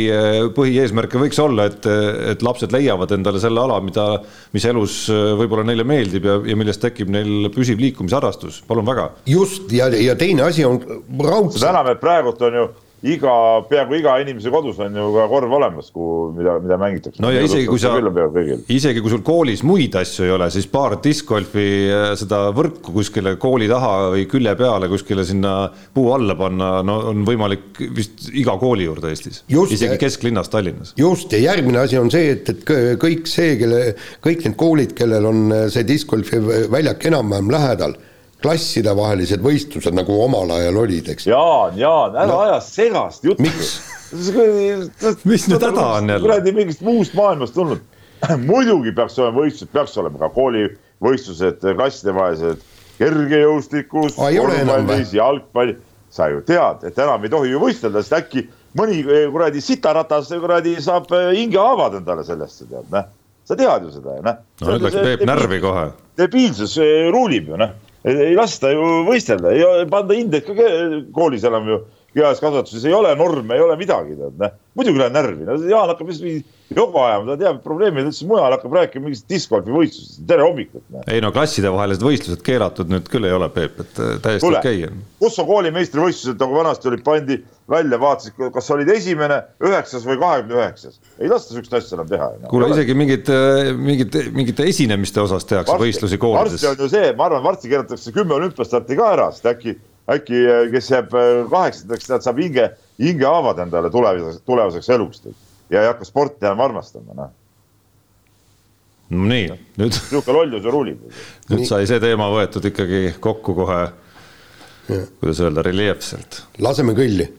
põhieesmärke võiks olla, et, et lapsed leiavad endale selle ala, mida, mis elus võib-olla neile meeldib ja, ja millest tekib neil püsiv liikumisharrastus, palun väga. just ja, ja teine asi on raudselt. et praegult on ju iga, peaaegu iga inimese kodus on ju ka korv olemas, kuhu, mida, mida mängitakse. no ja isegi kui sa, isegi kui sul koolis muid asju ei ole, siis paar discgolfi äh, seda võrku kuskile kooli taha või külje peale kuskile sinna puu alla panna, no on võimalik vist iga kooli juurde Eestis. isegi kesklinnas Tallinnas. just ja järgmine asi on see, et, et kõik see, kelle, kõik need koolid, kellel on see discgolfi väljak enam-vähem lähedal klassidevahelised võistlused, nagu omal ajal olid, eks. Jaan, Jaan, ära no. aja segast juttu. miks? mis nüüd häda on jälle? kuradi mingist muust maailmast tulnud. *clears throat* muidugi peaks olema võistlused, peaks olema ka koolivõistlused, klassidevahelised, kergejõustikus, korvpallis, jalgpalli. sa ju tead, et enam ei tohi ju võistelda, sest äkki mõni eh, kuradi sitaratas kuradi saab eh, hingehaavad endale sellest, sa tead, noh. sa tead ju seda, noh. no nüüd läks Peep närvi kohe. debiilsus eh, ruulib ju, noh ei lasta ju võistelda, ei panda hindeid ka koolis enam ju kehalises kasvatuses ei ole norme, ei ole midagi, tead, noh. muidugi lähen närvi, no Jaan hakkab lihtsalt joba ajama, ta teab probleemi, ta ütles mujal hakkab rääkima mingist discgolfi võistlusest, tere hommikut. ei no klassidevahelised võistlused keelatud nüüd küll ei ole, Peep, et äh, täiesti okei okay. on. kus on koolimeistrivõistlused, nagu vanasti olid, pandi välja, vaatasid, kas olid esimene, üheksas või kahekümne üheksas. ei lasta sihukest asja enam teha. kuule, isegi mingid, äh, mingid, mingite esinemiste osas tehakse varsti, võistlusi koolides. varsti on ju see, ma arvan, varsti keeratakse kümme olümpiastarti ka ära, sest äkki äkki, kes jääb äh, kaheksandaks, tead, saab hinge, hingehaavad endale tulevaseks, tulevaseks eluks ja ei hakka sporti enam armastama, noh. no nii, nüüd. niisugune lollus ju ruulib. nüüd sai see teema võetud ikkagi kokku kohe, kuidas öelda, reljeefselt. laseme kõlli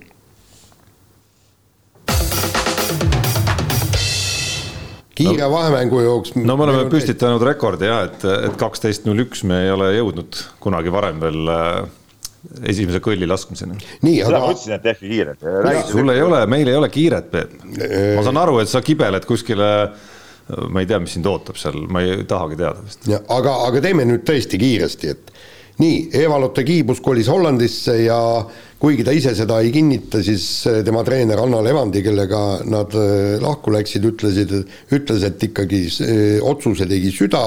kiire no, vahemängu jooks. no me oleme püstitanud rekordi jah, et, et kaksteist null üks me ei ole jõudnud kunagi varem veel äh, esimese kõlli laskmiseni. nii, aga. ma ütlesin, et tehke kiiret. sul ei ole, meil ei ole kiiret, Peep. ma saan aru, et sa kibeled kuskile ma ei tea, mis sind ootab seal, ma ei tahagi teada vist. aga, aga teeme nüüd tõesti kiiresti, et nii, Eva-Lotte Kiibus kolis Hollandisse ja kuigi ta ise seda ei kinnita, siis tema treener Anna Levandi, kellega nad lahku läksid, ütlesid, ütles, et ikkagi otsuse tegi süda,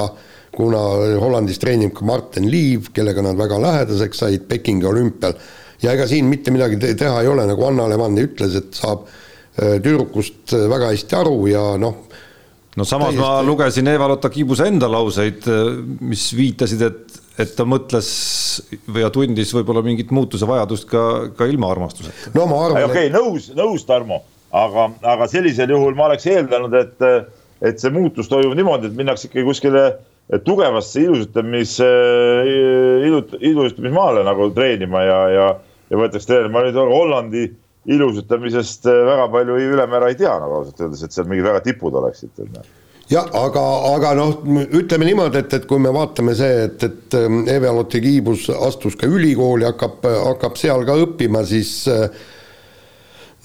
kuna Hollandis treenib ka Martin Liiv, kellega nad väga lähedaseks said Pekingi olümpial. ja ega siin mitte midagi teha ei ole, nagu Anna Levandi ütles, et saab tüdrukust väga hästi aru ja noh, no samas täiesti... ma lugesin Eva-Lotta Kiibuse enda lauseid, mis viitasid, et, et ta mõtles või tundis võib-olla mingit muutuse vajadust ka, ka ilma armastuseta. no ma arvan. okei okay,, nõus, nõus, Tarmo, aga, aga sellisel juhul ma oleks eeldanud, et, et see muutus toimub niimoodi, et minnakse ikkagi kuskile tugevasse ilusutamis, ilut-, ilusutamismaale nagu treenima ja, ja, ja võetakse treenima, ma nüüd Hollandi ilusutamisest äh, väga palju ülemäära ei tea nagu ausalt öeldes, et seal mingid väga tipud oleksid. jah, aga, aga noh, ütleme niimoodi, et, et kui me vaatame see, et, et ähm, Eve-Lotte Kiibus astus ka ülikooli, hakkab, hakkab seal ka õppima, siis äh,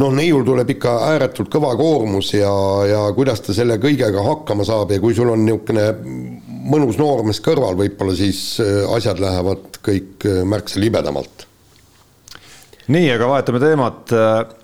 noh, neiul tuleb ikka ääretult kõva koormus ja, ja kuidas ta selle kõigega hakkama saab ja kui sul on niisugune mõnus noormees kõrval, võib-olla siis äh, asjad lähevad kõik märksa libedamalt nii, aga vahetame teemat. Äh,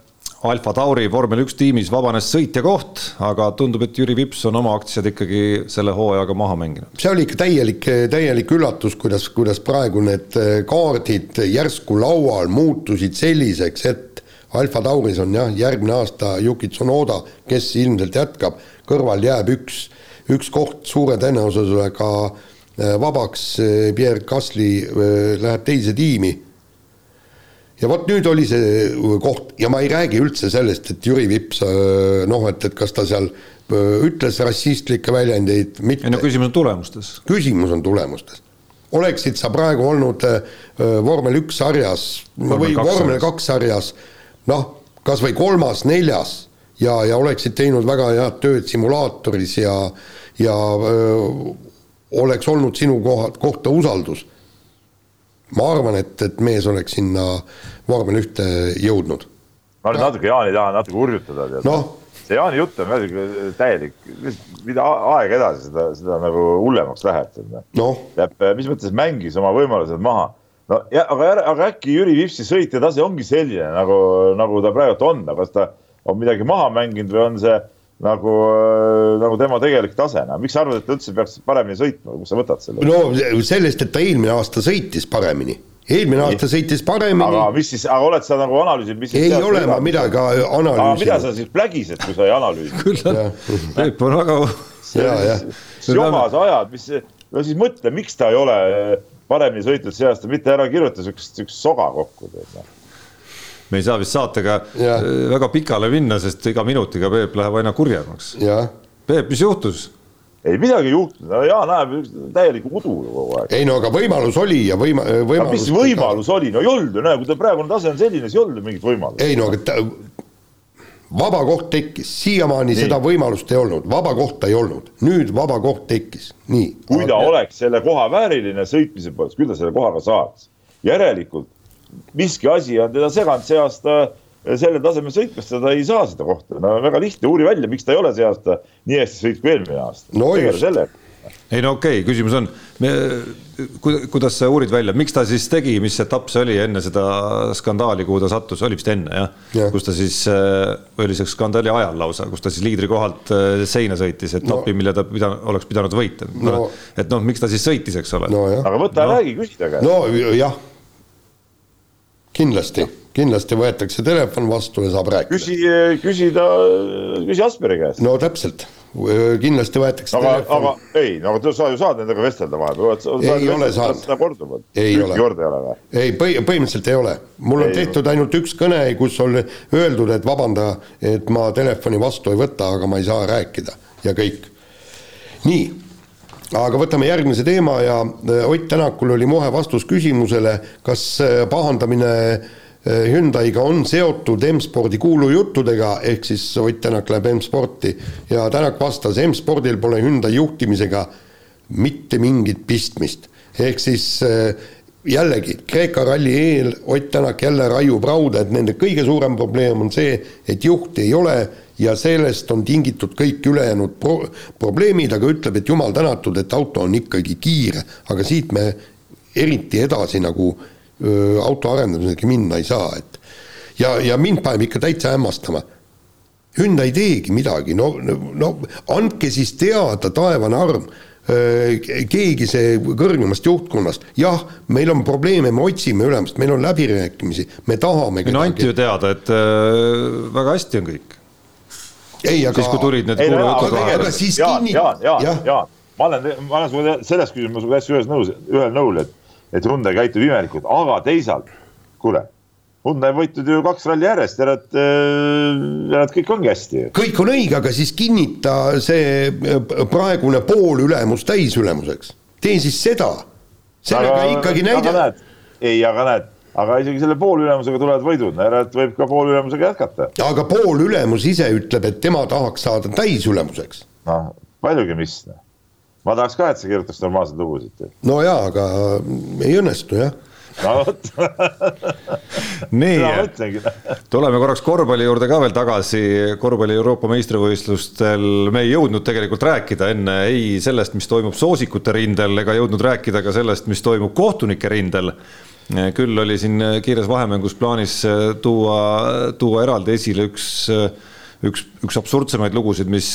Alfa Tauri vormel üks tiimis vabanes sõitja koht, aga tundub, et Jüri Vips on oma aktsiad ikkagi selle hooajaga maha mänginud. see oli ikka täielik, täielik üllatus, kuidas, kuidas praegu need äh, kaardid järsku laual muutusid selliseks, et Alfa Tauris on jah, järgmine aasta Yuki Tsunoda, kes ilmselt jätkab, kõrval jääb üks, üks koht suure tõenäosusega äh, vabaks, Pierre Gasly läheb teise tiimi ja vot nüüd oli see koht ja ma ei räägi üldse sellest, et Jüri Vips äh, noh, et, et kas ta seal äh, ütles rassistlikke väljendeid, mitte. ei no küsimus on tulemustes. küsimus on tulemustes. oleksid sa praegu olnud äh, vormel üks sarjas vormel või vormel kaks sarjas, noh, kas või kolmas, neljas ja, ja oleksid teinud väga head tööd simulaatoris ja, ja öö, oleks olnud sinu koha, kohta usaldus. Ma arvan, et, et mees oleks sinna vormel ühte jõudnud. ma nüüd natuke Jaani tahan natuke hurjutada, tead. No.. see Jaani jutt on täielik, mida aeg edasi, seda, seda nagu hullemaks läheb, tead no.. jääb, mis mõttes mängis oma võimalused maha. no ja, aga, aga äkki Jüri Vipsi sõitja tase ongi selline nagu, nagu ta praegu on, kas ta on midagi maha mänginud või on see nagu, äh, nagu tema tegelik tase, no miks sa arvad, et ta üldse peaks paremini sõitma, kust sa võtad selle? no sellest, et ta eelmine aasta sõitis paremini eelmine aasta sõitis paremini. aga mis siis, aga oled sa nagu analüüsinud, mis ei ole ma midagi analüüsinud. mida sa siis plägised, kui sa ei analüüsi? *laughs* küll on, Peep on väga. jomas ajad, mis, no siis mõtle, miks ta ei ole paremini sõitnud see aasta, mitte ära kirjuta siukest, siukest soga kokku, tead noh me ei saa vist saatega ja. Äh, väga pikale minna, sest iga minutiga Peep läheb aina kurjemaks. Peep, mis juhtus? ei midagi ei juhtunud, Jaan ajab täielikku udu kogu aeg. ei no aga võimalus oli ja võima-, võimalus. mis võimalus oli, no ei olnud ju, näe, kui ta praegune tase on selline, siis ei olnud ju mingit võimalust. ei no aga ta, vaba koht tekkis, siiamaani seda võimalust ei olnud, vaba kohta ei olnud, nüüd vaba koht tekkis, nii. kui ta aga... oleks selle koha vääriline sõitmise poolest, küll ta selle koha ka saaks. järelikult miski asi on teda seganud see aasta sellel tasemel sõitmast, ta ei saa seda kohta, no väga lihtne, uuri välja, miks ta ei ole see aasta nii hästi sõitnud kui eelmine aasta. no ei no okei okay,, küsimus on, kuidas sa uurid välja, miks ta siis tegi, mis etapp see oli enne seda skandaali, kuhu ta sattus, oli vist enne jah ja.? kus ta siis, või oli see skandaali ajal lausa, kus ta siis liidri kohalt äh, seina sõitis etapi no., mille ta pida, oleks pidanud võita no.. et noh, miks ta siis sõitis, eks ole no,. aga võta ja no. räägi, küsi käest. no jah kindlasti, kindlasti võetakse telefon vastu ja saab rääkida. küsi, küsi ta, küsi Asperi käest. no täpselt, kindlasti võetakse aga, telefon. aga ei, no aga sa ju saad nendega vestelda vahepeal. ei ole saanud. ei ole. ei ole põhi, põhimõtteliselt ei ole. mul on ei, tehtud ainult üks kõne, kus on öeldud, et vabanda, et ma telefoni vastu ei võta, aga ma ei saa rääkida ja kõik. nii aga võtame järgmise teema ja äh, Ott Tänakul oli mohe vastus küsimusele, kas äh, pahandamine äh, Hyundai'ga on seotud M-spordi kuulujuttudega, ehk siis Ott Tänak läheb M-sporti ja Tänak vastas, M-spordil pole Hyundai juhtimisega mitte mingit pistmist. ehk siis jällegi Kreeka ralli eel Ott Tänak jälle raiub rauda, et nende kõige suurem probleem on see, et juhti ei ole ja sellest on tingitud kõik ülejäänud pro-, probleemid, aga ütleb, et jumal tänatud, et auto on ikkagi kiire, aga siit me eriti edasi nagu öö, auto arendamisega minna ei saa, et ja, ja mind paneb ikka täitsa hämmastama. Hyundai ei teegi midagi, no, no andke siis teada, taevane arm keegi see kõrgemast juhtkonnast, jah, meil on probleeme, me otsime ülemust, meil on läbirääkimisi, me tahame. no anti ju teada, et äh, väga hästi on kõik. ei, aga. siis, kui tulid need kuulujutud vahele. aga siis kinni-. Jaan, Jaan, Jaan, ma olen, ma olen sinuga selles küsimuses täiesti ühes nõus, ühel nõul, et, et Hyundai käitub imelikult, aga teisalt, kuule Hyundai võitnud ju kaks ralli järjest, järelikult, äh, järelikult kõik ongi hästi. kõik on õige, aga siis kinnita see äh, praegune poolülemus täisülemuseks. tee siis seda. sellega aga, ikkagi näida. ei, aga näed, aga isegi selle poolülemusega tulevad võidud, järelikult võib ka poolülemusega jätkata. aga poolülemus ise ütleb, et tema tahaks saada täisülemuseks. noh, paljugi mis. Noh. ma tahaks ka, et sa kirjutaks normaalseid lugusid. no jaa, aga ei õnnestu jah no vot. Nii, tuleme korraks korvpalli juurde ka veel tagasi, korvpalli Euroopa meistrivõistlustel me ei jõudnud tegelikult rääkida enne ei sellest, mis toimub soosikute rindel, ega jõudnud rääkida ka sellest, mis toimub kohtunike rindel. Küll oli siin kiires vahemängus plaanis tuua, tuua eraldi esile üks, üks, üks absurdsemaid lugusid, mis,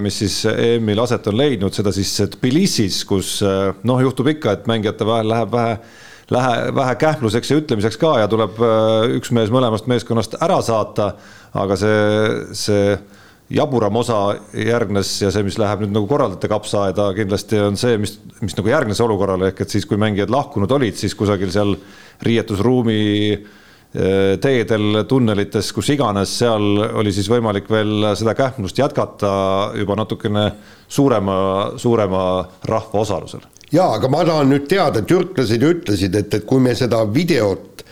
mis siis EM-il aset on leidnud, seda siis Tbilisis, kus noh, juhtub ikka, et mängijate vahel läheb vähe lähe, vähe kähmluseks ja ütlemiseks ka ja tuleb äh, üks mees mõlemast meeskonnast ära saata. aga see, see jaburam osa järgnes ja see, mis läheb nüüd nagu korraldajate kapsaaeda, kindlasti on see, mis, mis nagu järgnes olukorrale, ehk et siis, kui mängijad lahkunud olid, siis kusagil seal riietusruumi äh, teedel, tunnelites, kus iganes, seal oli siis võimalik veel seda kähmlust jätkata juba natukene suurema, suurema rahva osalusel jaa, aga ma tahan nüüd teada, türklased ju ütlesid, et, et kui me seda videot,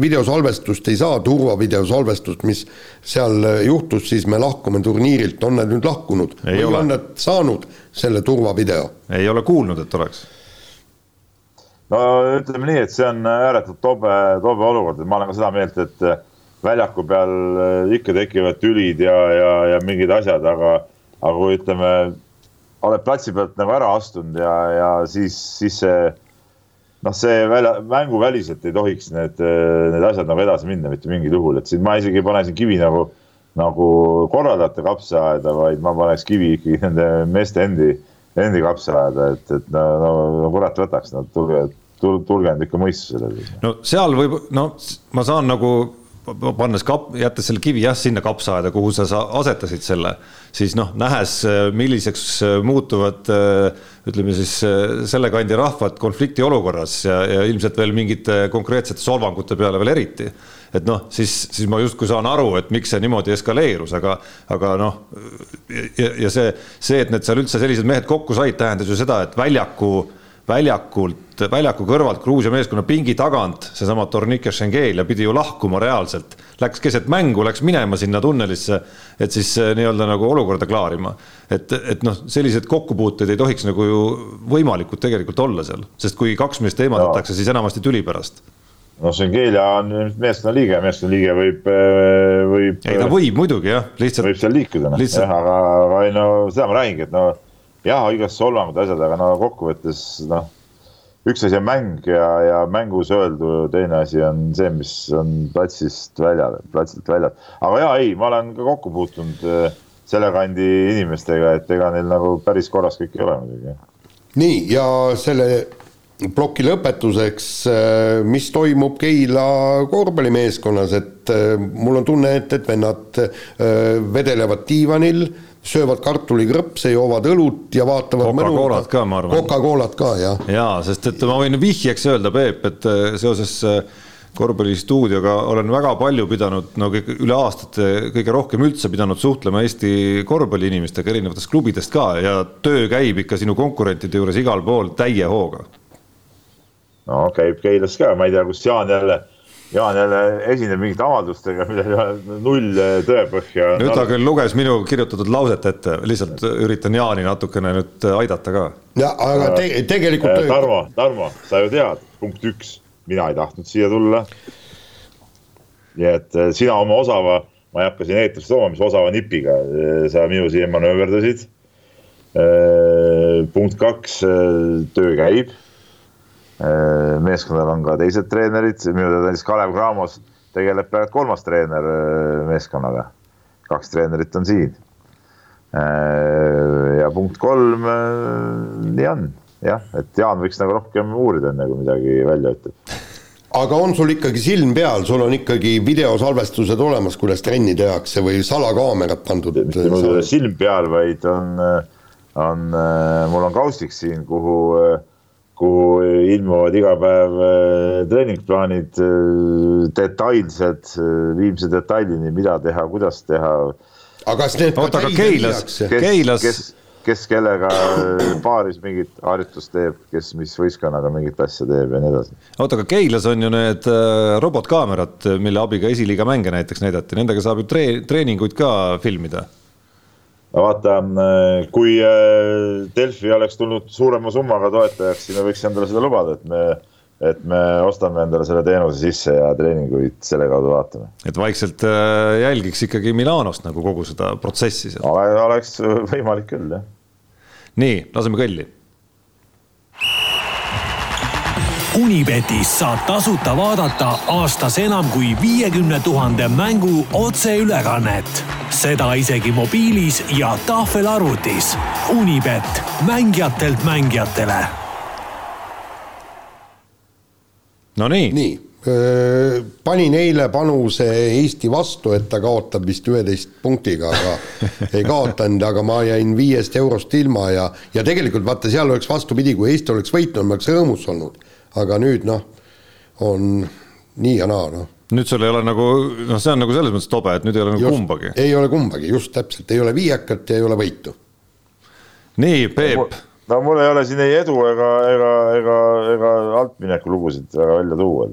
videosalvestust ei saa, turvavideosalvestust, mis seal juhtus, siis me lahkume turniirilt, on nad nüüd lahkunud ei või ole. on nad saanud selle turvavideo? ei ole kuulnud, et oleks. no ütleme nii, et see on ääretult tobe, tobe olukord, et ma olen ka seda meelt, et väljaku peal ikka tekivad tülid ja, ja, ja mingid asjad, aga, aga kui ütleme oled platsi pealt nagu ära astunud ja, ja siis, siis see noh, see välja, mänguväliselt ei tohiks need, need asjad nagu edasi minna mitte mingil juhul, et siin ma isegi ei pane siin kivi nagu, nagu korraldajate kapsaaeda, vaid ma paneks kivi ikkagi nende meeste endi, endi kapsaaeda, et, et no, no, no kurat võtaks, no tulge, tulge nüüd ikka mõistusele. no seal võib, no ma saan nagu pannes kap-, jättes selle kivi jah, sinna kapsaaeda, kuhu sa, sa asetasid selle, siis noh, nähes, milliseks muutuvad ütleme siis selle kandi rahvad konflikti olukorras ja, ja ilmselt veel mingite konkreetsete solvangute peale veel eriti. et noh, siis, siis ma justkui saan aru, et miks see niimoodi eskaleerus, aga, aga noh, ja, ja see, see, et need seal üldse sellised mehed kokku said, tähendas ju seda, et väljaku väljakult, väljaku kõrvalt Gruusia meeskonna pingi tagant seesama Tornike Schengelia pidi ju lahkuma reaalselt. Läks keset mängu, läks minema sinna tunnelisse, et siis eh, nii-öelda nagu olukorda klaarima. et, et noh, sellised kokkupuuted ei tohiks nagu ju võimalikud tegelikult olla seal, sest kui kaks meest eemaldatakse, siis enamasti tüli pärast no Schengelia on meeskonnaliige, meeskonnaliige võib, eh, võib. ei ta võib muidugi jah, lihtsalt. võib seal liikuda noh aga, aga ei no seda ma räägingi, et no jah, igast solvangud, asjad, aga no kokkuvõttes noh, üks asi on mäng ja, ja mängus öeldu, teine asi on see, mis on platsist väljal, platsilt väljal. aga ja ei, ma olen ka kokku puutunud äh, selle kandi inimestega, et ega neil nagu päris korras kõik ei ole muidugi. nii, ja selle ploki lõpetuseks, äh, mis toimub Keila korvpallimeeskonnas, et äh, mul on tunne, et, et vennad vedelevad diivanil söövad kartulikrõpse, joovad õlut ja vaatavad Coca-Colat ka, ma arvan. Coca-Colat ka, jah. jaa, sest et ma võin vihjeks öelda, Peep, et äh, seoses äh, korvpallistuudioga olen väga palju pidanud, no üle aastate kõige rohkem üldse pidanud suhtlema Eesti korvpalliinimestega erinevatest klubidest ka ja töö käib ikka sinu konkurentide juures igal pool täie hooga. no käib Keilas ka, ma ei tea, kus Jaan jälle Jaan jälle esineb mingite avaldustega, millel ei ole null tõepõhja. nüüd ta küll luges minu kirjutatud lauset ette, lihtsalt üritan Jaani natukene nüüd aidata ka. ja aga te, tegelikult. Äh, Tarmo, Tarmo, sa ju tead, punkt üks, mina ei tahtnud siia tulla. nii et äh, sina oma osava, ma ei hakka siin eetrisse tooma, mis osava nipiga äh, sa minu siia manööverdasid. punkt kaks, töö käib meeskonnal on ka teised treenerid, minu teada näiteks Kalev Cramos tegeleb praegu kolmas treener meeskonnaga. kaks treenerit on siin. ja punkt kolm, nii on jah, et Jaan võiks nagu rohkem uurida, enne kui midagi välja ütleb aga on sul ikkagi silm peal, sul on ikkagi videosalvestused olemas, kuidas trenni tehakse või salakaamerad pandud? mitte mul ei ole silm peal, vaid on, on, mul on kaustik siin, kuhu, kuhu ilmuvad iga päev eh, treeningplaanid, eh, detailsed, viimse detailini, mida teha, kuidas teha. aga kas need oota, aga Keilas, Keilas kes, kes kellega paaris mingit harjutust teeb, kes mis võistkonnaga mingit asja teeb ja nii edasi. oota, aga Keilas on ju need robotkaamerad, mille abiga esiliiga mänge näiteks näidati, nendega saab ju tree-, treeninguid ka filmida. Vaata, äh, kui äh, Delfi oleks tulnud suurema summaga toetajaks, siis me võiks endale seda lubada, et me et me ostame endale selle teenuse sisse ja treeninguid selle kaudu vaatame. et vaikselt jälgiks ikkagi Milanost nagu kogu seda protsessi seal. oleks võimalik küll, jah nii, laseme kõlli. Unibetis saab tasuta vaadata aastas enam kui viiekümne tuhande mängu otseülekannet. seda isegi mobiilis ja tahvelarvutis. Unibet, mängijatelt mängijatele. Nonii. nii, nii panin eile panuse Eesti vastu, et ta kaotab vist üheteist punktiga, aga *laughs* ei kaotanud, aga ma jäin viiest eurost ilma ja, ja tegelikult vaata, seal oleks vastupidi, kui Eesti oleks võitnud, ma oleks rõõmus olnud. Aga nüüd noh, on nii ja naa, noh. Nüüd sul ei ole nagu, noh, see on nagu selles mõttes tobe, et nüüd ei ole nagu just, kumbagi. ei ole kumbagi, just täpselt, ei ole viiekat ja ei ole võitu. nii, Peep. No mul ei ole siin ei edu ega, ega, ega, ega altmineku lugusid väga välja tuua.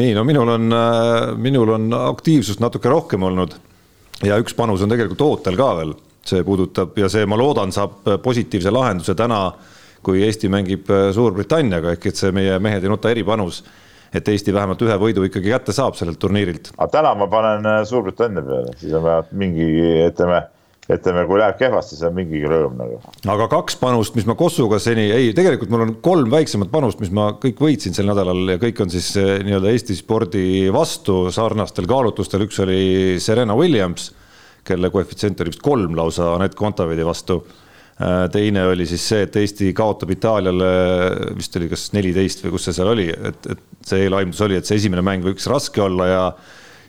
Nii, no minul on, äh, minul on aktiivsust natuke rohkem olnud ja üks panus on tegelikult ootel ka veel, see puudutab ja see, ma loodan, saab positiivse lahenduse täna, kui Eesti mängib äh, Suurbritanniaga, ehk et see meie mehed ei nuta eripanus, et Eesti vähemalt ühe võidu ikkagi kätte saab sellelt turniirilt. aga täna ma panen äh, Suurbritannia peale, siis on vähemalt mingi, ütleme ütleme, kui läheb kehvasti, see on mingigi rõõm nagu. aga kaks panust, mis ma Kossuga seni, ei, tegelikult mul on kolm väiksemat panust, mis ma kõik võitsin sel nädalal ja kõik on siis eh, nii-öelda Eesti spordi vastu sarnastel kaalutlustel, üks oli Serena Williams, kelle koefitsient oli vist kolm lausa Anett Kontaveidi vastu. Eh, teine oli siis see, et Eesti kaotab Itaaliale, vist oli kas neliteist või kus see seal oli, et, et see eelaimdus oli, et see esimene mäng võiks raske olla ja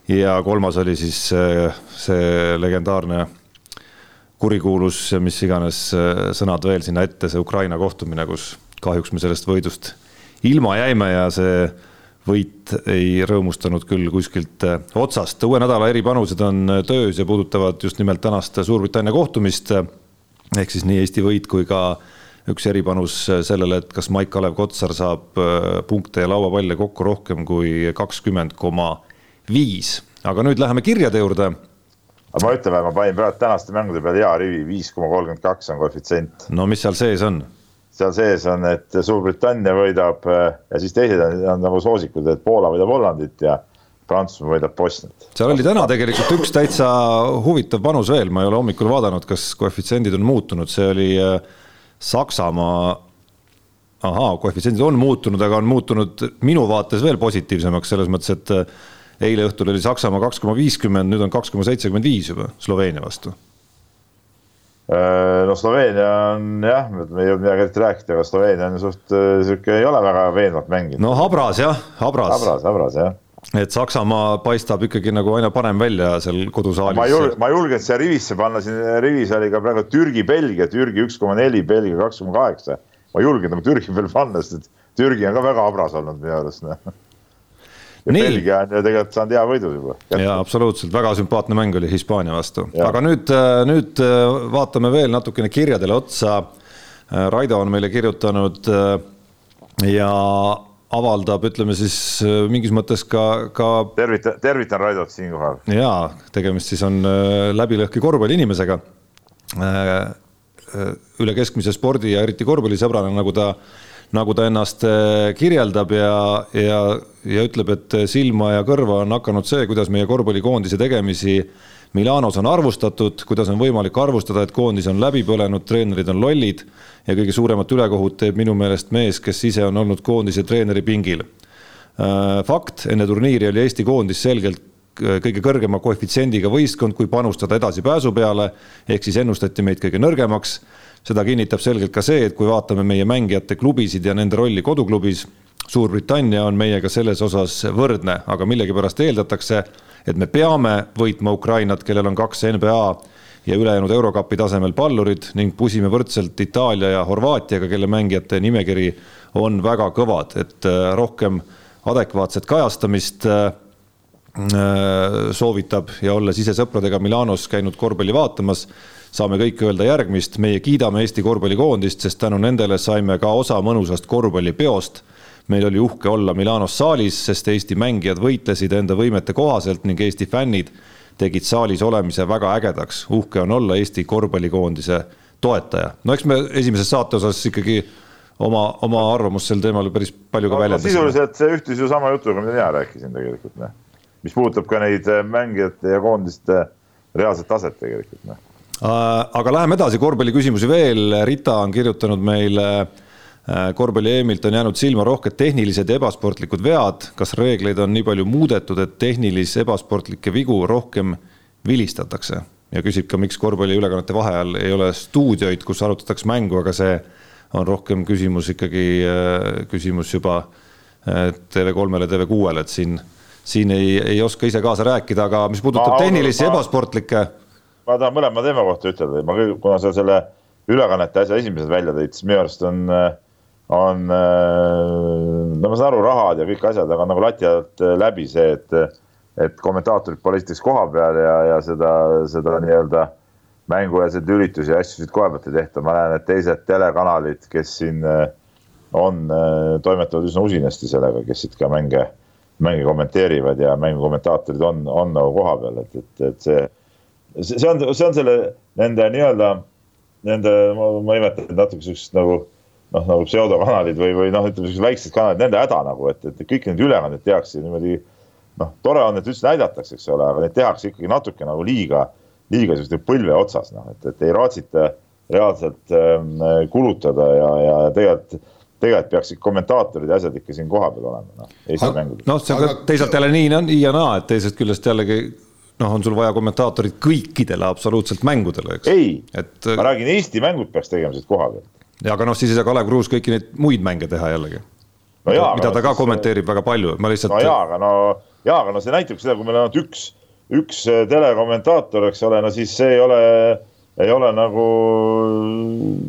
ja kolmas oli siis eh, see legendaarne kurikuulus, mis iganes äh, sõnad veel sinna ette, see Ukraina kohtumine, kus kahjuks me sellest võidust ilma jäime ja see võit ei rõõmustanud küll kuskilt äh, otsast. uue nädala eripanused on äh, töös ja puudutavad just nimelt tänast Suurbritannia kohtumist. Ehk siis nii Eesti võit kui ka üks eripanus sellele, et kas Maik-Kalev Kotsar saab punkte ja lauapalle kokku rohkem kui kakskümmend koma viis. aga nüüd läheme kirjade juurde aga ma ütlen, ma panin praegu tänaste mängude peale hea rivi, viis koma kolmkümmend kaks on koefitsient. no mis seal sees on? seal sees on, et Suurbritannia võidab äh, ja siis teised on, on nagu soosikud, et Poola võidab Hollandit ja Prantsusmaa võidab Bosniat. seal oli täna tegelikult üks täitsa huvitav panus veel, ma ei ole hommikul vaadanud, kas koefitsiendid on muutunud, see oli äh, Saksamaa. ahaa, koefitsiendid on muutunud, aga on muutunud minu vaates veel positiivsemaks selles mõttes, et äh, eile õhtul oli Saksamaa kaks koma viiskümmend, nüüd on kaks koma seitsekümmend viis juba Sloveenia vastu. Äh, no Sloveenia on jah, me ei jõudnud midagi eriti rääkida, aga Sloveenia on suht sihuke, ei ole väga veenvalt mänginud. no habras jah, habras. habras, habras jah et Saksamaa paistab ikkagi nagu aina parem välja seal kodusaalis. ma ei julge, ma ei julgenud siia rivisse panna, siin rivis oli ka praegu Türgi-Belgia, Türgi üks koma neli, Belgia kaks koma kaheksa. ma ei julgenud nagu Türgi peale panna, sest et Türgi on ka väga habras olnud minu arust noh ja Nii. Belgia on ju tegelikult saanud hea võidu juba. ja absoluutselt, väga sümpaatne mäng oli Hispaania vastu, aga nüüd, äh, nüüd äh, vaatame veel natukene kirjadele otsa. Äh, Raido on meile kirjutanud ja avaldab, ütleme siis mingis mõttes ka, ka. tervitan, tervitan Raidot siinkohal. ja tegemist siis on läbilõhki korvpalliinimesega. üle keskmise spordi ja eriti korvpallisõbrana, nagu ta nagu ta ennast äh, kirjeldab ja, ja, ja ütleb, et silma ja kõrva on hakanud see, kuidas meie korvpallikoondise tegemisi Milanos on arvustatud, kuidas on võimalik arvustada, et koondis on läbi põlenud, treenerid on lollid ja kõige suuremat ülekohut teeb minu meelest mees, kes ise on olnud koondise treeneri pingil. Äh, fakt, enne turniiri oli Eesti koondis selgelt kõige kõrgema koefitsiendiga võistkond, kui panustada edasipääsu peale, ehk siis ennustati meid kõige nõrgemaks. seda kinnitab selgelt ka see, et kui vaatame meie mängijate klubisid ja nende rolli koduklubis, Suurbritannia on meiega selles osas võrdne, aga millegipärast eeldatakse, et me peame võitma Ukrainat, kellel on kaks NBA ja ülejäänud Eurokapi tasemel pallurid ning pusime võrdselt Itaalia ja Horvaatiaga, kelle mängijate nimekiri on väga kõvad, et äh, rohkem adekvaatset kajastamist äh, Äh, soovitab ja olles ise sõpradega Milanos käinud korvpalli vaatamas, saame kõik öelda järgmist, meie kiidame Eesti korvpallikoondist, sest tänu nendele saime ka osa mõnusast korvpallipeost. Meil oli uhke olla Milanos saalis, sest Eesti mängijad võitlesid enda võimete kohaselt ning Eesti fännid tegid saalis olemise väga ägedaks. uhke on olla Eesti korvpallikoondise toetaja. no eks me esimeses saate osas ikkagi oma, oma arvamust sel teemal päris palju ka no, väljendasime. sisuliselt see ühtis ju sama jutuga, mida mina rääkisin tegelikult, noh mis puudutab ka neid äh, mängijate ja koondiste reaalset taset tegelikult. Noh. Äh, aga läheme edasi, korvpalliküsimusi veel, Rita on kirjutanud meile äh, korvpalli EM-ilt on jäänud silma rohked tehnilised ja ebasportlikud vead. kas reegleid on nii palju muudetud, et tehnilisi ebasportlikke vigu rohkem vilistatakse? ja küsib ka, miks korvpalliülekannete vaheajal ei ole stuudioid, kus arutatakse mängu, aga see on rohkem küsimus ikkagi, küsimus juba TV3-le, TV6-le, et siin siin ei, ei oska ise kaasa rääkida, aga mis puudutab tehnilisi ma, ebasportlikke. ma tahan mõlema teema kohta ütelda, ma kuna sa selle ülekannete asja esimesed välja tõid, siis minu arust on, on, no ma saan aru, rahad ja kõik asjad, aga nagu lati alt läbi see, et, et kommentaatorid pole esiteks koha peal ja, ja seda, seda nii-öelda mängueelseid üritusi ja asju siit koha pealt ei tehta, ma näen, et teised telekanalid, kes siin on, toimetavad üsna usinasti sellega, kes siit ka mänge mänge kommenteerivad ja mängukommentaatorid on, on nagu kohapeal, et, et, et see, see on, see on selle nende nii-öelda, nende, ma nimetan natuke siukest nagu noh, nagu pseudokanalid või, või noh, ütleme siuksed väiksed kanalid, nende häda nagu, et, et kõik need ülekanded tehakse niimoodi. noh, tore on, et üldse näidatakse, eks ole, aga neid tehakse ikkagi natuke nagu liiga, liiga siukeste põlve otsas, noh, et, et ei raatsita reaalselt ähm, kulutada ja, ja tegelikult tegelikult peaksid kommentaatorid ja asjad ikka siin kohapeal olema, noh, Eesti mängudel. noh, see on ka teisalt jälle nii, nii ja naa, et teisest küljest jällegi noh, on sul vaja kommentaatorit kõikidele absoluutselt mängudele, eks. ei et..., ma räägin, Eesti mängud peaks tegema siit koha pealt. Ja aga noh, siis ei saa Kalev Kruus kõiki neid muid mänge teha jällegi no. Mida ta ka siis... kommenteerib väga palju, ma lihtsalt. no jaa, aga no, jaa, aga no see näitab seda, kui meil on ainult üks, üks telekommentaator, eks ole, no siis see ei ole, ei ole nagu,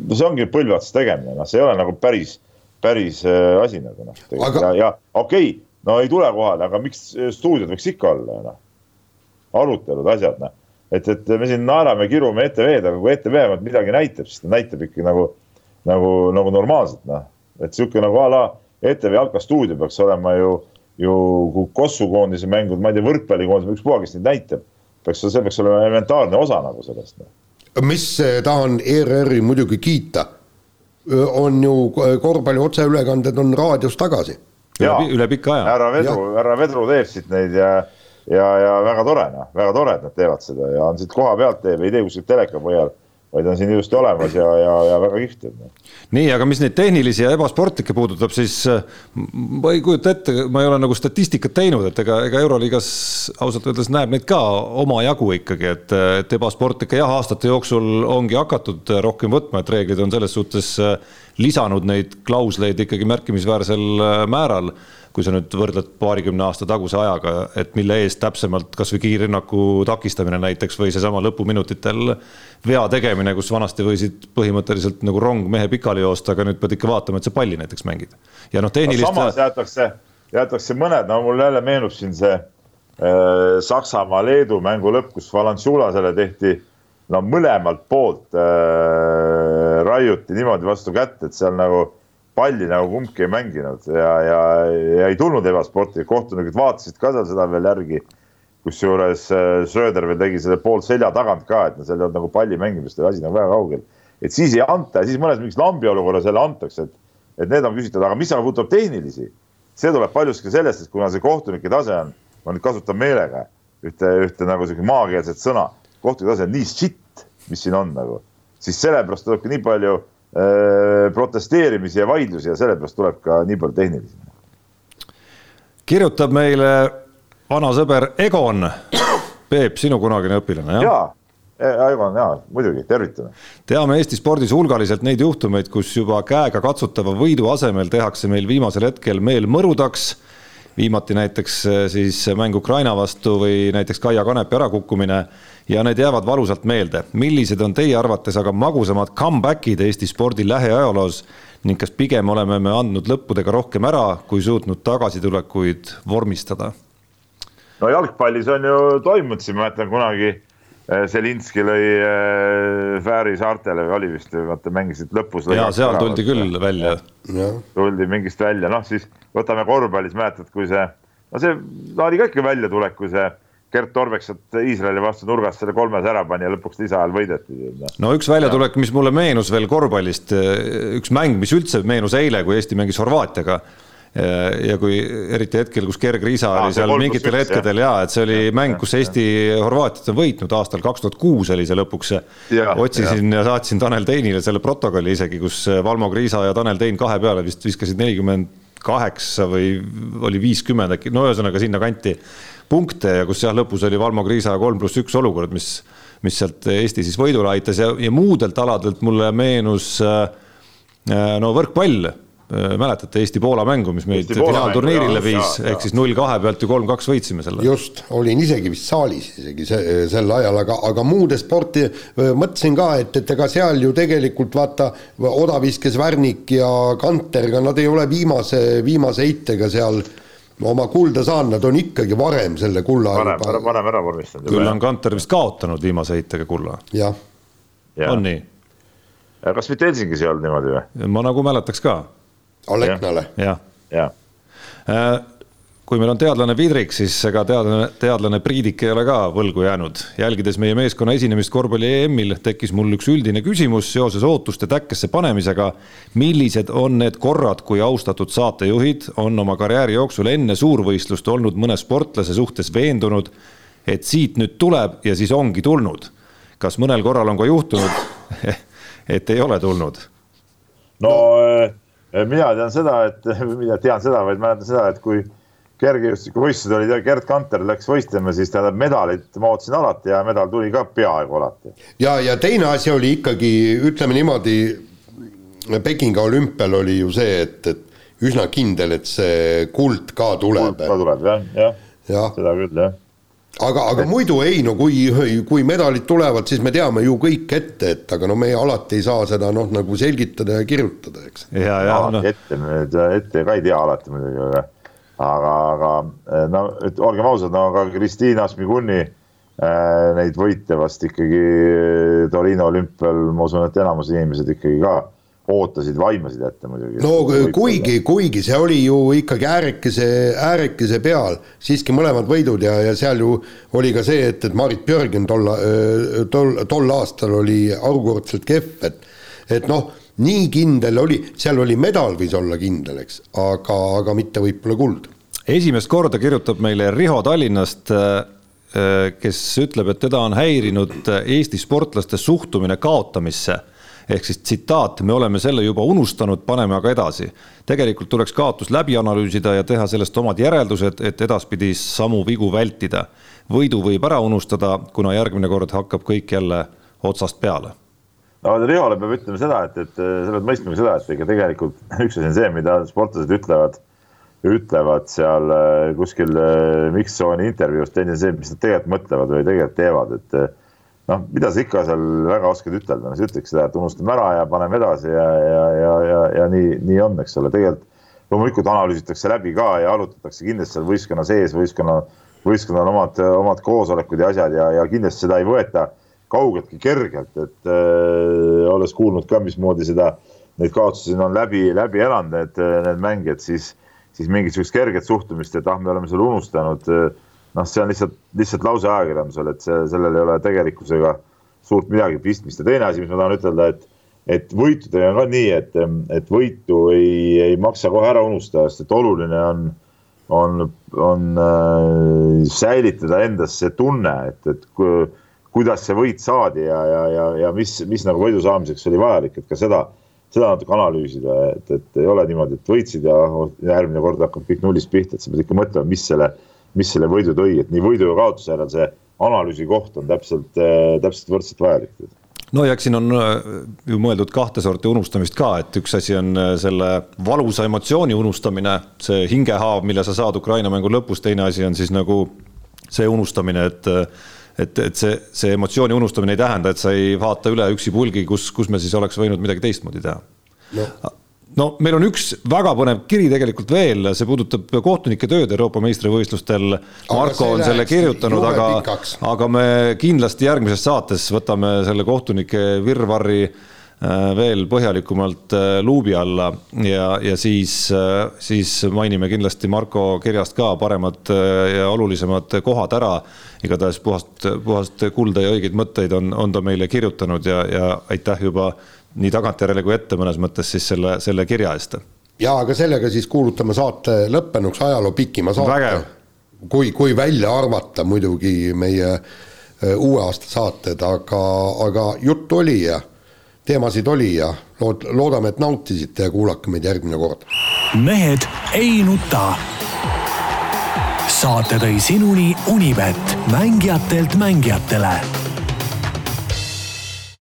no see ongi põlve otsas tegemine, noh, see ei ole nagu päris päris äh, asi nagu noh aga..., ja, ja okei okay,, no ei tule kohale, aga miks äh, stuudiod võiks ikka olla noh. arutelud, asjad noh, et, et me siin naerame, kirume ETV-d, aga kui ETV vähemalt midagi näitab, siis ta näitab ikka nagu, nagu, nagu normaalselt noh. et sihuke nagu a la ETV jalkastuudio peaks olema ju, ju Kossu koondise mängud, ma ei tea, võrkpallikoondise, ükspuha, kes neid näitab. peaks, see peaks olema elementaarne osa nagu sellest no.. mis äh, tahan ERR-i muidugi kiita on ju korvpalli otseülekanded on raadios tagasi. üle, üle pika aja. härra Vedru, härra Vedru teeb siit neid ja, ja, ja väga tore, noh, väga tore, et nad teevad seda ja on siit koha pealt teeb, ei tee kuskilt teleka põhjal vaid on siin ilusti olemas ja, ja, ja väga kihvt. nii, aga mis neid tehnilisi ja ebasportlikke puudutab, siis äh, ma ei kujuta ette, ma ei ole nagu statistikat teinud, et ega, ega Euroliigas ausalt öeldes näeb neid ka omajagu ikkagi, et, et ebasportlikke jah, aastate jooksul ongi hakatud rohkem võtma, et reeglid on selles suhtes äh, lisanud neid klausleid ikkagi märkimisväärsel äh, määral kui sa nüüd võrdled paarikümne aasta taguse ajaga, et mille eest täpsemalt kasvõi kiirrünnaku takistamine näiteks või seesama lõpuminutitel vea tegemine, kus vanasti võisid põhimõtteliselt nagu rong mehe pikali joosta, aga nüüd pead ikka vaatama, et sa palli näiteks mängid. ja noh, tehnilist no,. samas jäetakse, jäetakse mõned, no mul jälle meenub siin see äh, Saksamaa-Leedu mängu lõpp, kus Valanciulasele tehti no mõlemalt poolt äh, raiuti niimoodi vastu kätt, et seal nagu palli nagu kumbki ei mänginud ja, ja, ja ei tulnud ebasporti, kohtunikud vaatasid ka seal seda veel järgi. kusjuures äh, Schröder veel tegi selle pool selja tagant ka, et seal ei olnud nagu palli mängimist, asi nagu väga kaugel. et siis ei anta ja siis mõnes mingis lambi olukorras jälle antakse, et, et need on küsitavad, aga mis aga puudutab tehnilisi, see tuleb paljuski sellest, et kuna see kohtunike tase on, ma nüüd kasutan meelega, ühte, ühte nagu sihuke maakeelset sõna, kohtute tase on nii sitt, mis siin on nagu, siis sellepärast tuleb ka nii palju protesteerimisi ja vaidlusi ja sellepärast tuleb ka nii palju tehnilisi. kirjutab meile vana sõber Egon, Peep, sinu kunagine õpilane, jah? jaa Aivan, jaa, muidugi, tervitame. teame Eesti spordis hulgaliselt neid juhtumeid, kus juba käega katsutava võidu asemel tehakse meil viimasel hetkel meel mõrudaks. Viimati näiteks eh, siis mäng Ukraina vastu või näiteks Kaia Kanepi ärakukkumine ja need jäävad valusalt meelde. millised on teie arvates aga magusamad comeback'id Eesti spordi lähiajaloos ning kas pigem oleme me andnud lõppudega rohkem ära, kui suutnud tagasitulekuid vormistada? no jalgpallis on ju toimunud siin, ma mäletan kunagi Zelinski äh, lõi äh, Fääri saartele või oli vist, vaata mängisid lõpus. ja seal tuldi küll välja. tuldi mingist välja, noh siis võtame korvpallis, mäletad, kui see, no see no, oli ka ikka väljatulek, kui see Gert Torvek sealt Iisraeli vastu nurgast selle kolmes ära pani ja lõpuks lisaajal võideti. no üks väljatulek, mis mulle meenus veel korvpallist, üks mäng, mis üldse meenus eile, kui Eesti mängis Horvaatiaga ja kui eriti hetkel, kus Gerg Riisa oli seal mingitel hetkedel ja et see oli mäng, kus Eesti Horvaatiat on võitnud aastal kaks tuhat kuus oli see lõpuks. otsisin ja. ja saatsin Tanel Teinile selle protokolli isegi, kus Valmo Kriisa ja Tanel Tein kahe peale vist viskasid nelikümmend kaheksa või oli viiskümmend äkki, no ühesõnaga sinnakanti punkte ja kus jah, lõpus oli Valmo Kriisa kolm pluss üks olukord, mis, mis sealt Eesti siis võidule aitas ja, ja muudelt aladelt mulle meenus äh, no võrkpall Äh, mäletate Eesti-Poola mängu, mis meid finaalturniirile viis, ehk siis null kahe pealt ju kolm-kaks võitsime selle. just, olin isegi vist saalis isegi see, sel ajal, aga, aga muude sporti mõtlesin ka, et, et ega seal ju tegelikult vaata, odaviskes Värnik ja Kanter, ega nad ei ole viimase, viimase heitega seal oma kulda saanud, nad on ikkagi varem selle kulla varem, varem ära vormistanud. küll on Kanter vist kaotanud viimase heitega kulla. jah ja.. on nii? kas mitte Helsingis ei olnud niimoodi või? ma nagu mäletaks ka Aleknale. jah ja. ja.. kui meil on teadlane Vidrik, siis ega teadlane, teadlane Priidik ei ole ka võlgu jäänud. jälgides meie meeskonna esinemist korvpalli EM-il, tekkis mul üks üldine küsimus seoses ootuste täkkesse panemisega. millised on need korrad, kui austatud saatejuhid on oma karjääri jooksul enne suurvõistlust olnud mõne sportlase suhtes veendunud, et siit nüüd tuleb ja siis ongi tulnud? kas mõnel korral on ka juhtunud, *laughs* et ei ole tulnud? no äh Eh, mina tean seda, et, *laughs* mina tean seda, vaid mäletan seda, et kui kergejõustikuvõistlused olid ja Gerd Kanter läks võistlema, siis tähendab medalit ma ootasin alati ja medal tuli ka peaaegu alati. ja, ja teine asi oli ikkagi, ütleme niimoodi, Pekingi olümpial oli ju see, et, et üsna kindel, et see kuld ka tuleb. kuld ka tuleb jah, jah ja., seda küll jah aga, aga muidu ei, no kui, kui medalid tulevad, siis me teame ju kõik ette, et aga no me alati ei saa seda noh, nagu selgitada ja kirjutada, eks. ja, ja no. ette, ette ka ei tea alati muidugi, aga, aga, aga no et olgem ausad, no aga Kristiina Smiguni äh, neid võite vast ikkagi Torino olümpial, ma usun, et enamus inimesed ikkagi ka ootasid, vaimasid ette muidugi. no kuigi, kuigi see oli ju ikkagi äärekese, äärekese peal, siiski mõlemad võidud ja, ja seal ju oli ka see, et, et Marit Björgen tol, tol, tol aastal oli harukordselt kehv, et et noh, nii kindel oli, seal oli medal võis olla kindel, eks, aga, aga mitte võib-olla kuld. esimest korda kirjutab meile Riho Tallinnast kes ütleb, et teda on häirinud Eesti sportlaste suhtumine kaotamisse ehk siis tsitaat, me oleme selle juba unustanud, paneme aga edasi. tegelikult tuleks kaotus läbi analüüsida ja teha sellest omad järeldused, et edaspidi samu vigu vältida. võidu võib ära unustada, kuna järgmine kord hakkab kõik jälle otsast peale no Riole peab ütlema seda, et, et sa pead mõistma seda, et ega tegelikult *laughs* üks asi on see, mida sportlased ütlevad, ütlevad seal äh, kuskil äh, Miksooni intervjuus, teine see, mis nad tegelikult mõtlevad või tegelikult teevad, et noh, mida sa ikka seal väga oskad ütelda, sa ütleks seda, et unustame ära ja paneme edasi ja, ja, ja, ja, ja nii, nii on, eks ole, tegelikult loomulikult analüüsitakse läbi ka ja arutatakse kindlasti seal võistkonna sees, võistkonna, võistkonnal omad, omad koosolekud ja asjad ja, ja kindlasti seda ei võeta kaugeltki kergelt, et äh, olles kuulnud ka, mismoodi seda, neid kaotusi on läbi, läbi elanud, need, need mängijad, siis, siis mingisugust kerget suhtumist, et ah, me oleme selle unustanud äh, noh, see on lihtsalt, lihtsalt lause ajakirjandusel, et see, sellel ei ole tegelikkusega suurt midagi pistmist. Ja teine asi, mis ma tahan ütelda, et, et võitudega on ka nii, et, et võitu ei, ei maksa kohe ära unustada, sest et oluline on, on, on äh, säilitada endas see tunne, et, et kui, kuidas see võit saadi ja, ja, ja, ja mis, mis nagu võidu saamiseks oli vajalik, et ka seda, seda natuke analüüsida, et, et ei ole niimoodi, et võitsid ja järgmine kord hakkab kõik nullist pihta, et sa pead ikka mõtlema, mis selle, mis selle võidu tõi, et nii võidu ja kaotuse järel see analüüsi koht on täpselt, täpselt võrdselt vajalik. No ja eks siin on äh, ju mõeldud kahte sorti unustamist ka, et üks asi on äh, selle valusa emotsiooni unustamine, see hingehaav, mille sa saad Ukraina mängu lõpus, teine asi on siis nagu see unustamine, et et, et see, see emotsiooni unustamine ei tähenda, et sa ei vaata üle üksi pulgi, kus, kus me siis oleks võinud midagi teistmoodi teha. No no meil on üks väga põnev kiri tegelikult veel, see puudutab kohtunike tööd Euroopa meistrivõistlustel. Marko on selle kirjutanud, aga, aga me kindlasti järgmises saates võtame selle kohtunike virvarri äh, veel põhjalikumalt äh, luubi alla ja, ja siis, äh, siis mainime kindlasti Marko kirjast ka paremad ja olulisemad kohad ära. igatahes puhast, puhast kulda ja õigeid mõtteid on, on ta meile kirjutanud ja, ja aitäh juba nii tagantjärele kui ette mõnes mõttes siis selle, selle kirja eest. ja aga sellega siis kuulutame saate lõppenuks, ajaloo pikima saate. kui, kui välja arvata muidugi meie uue aasta saated, aga, aga juttu oli ja teemasid oli ja lood-, loodame, et nautisite ja kuulake meid järgmine kord. mehed ei nuta. saate tõi sinuni Unibet, mängijatelt mängijatele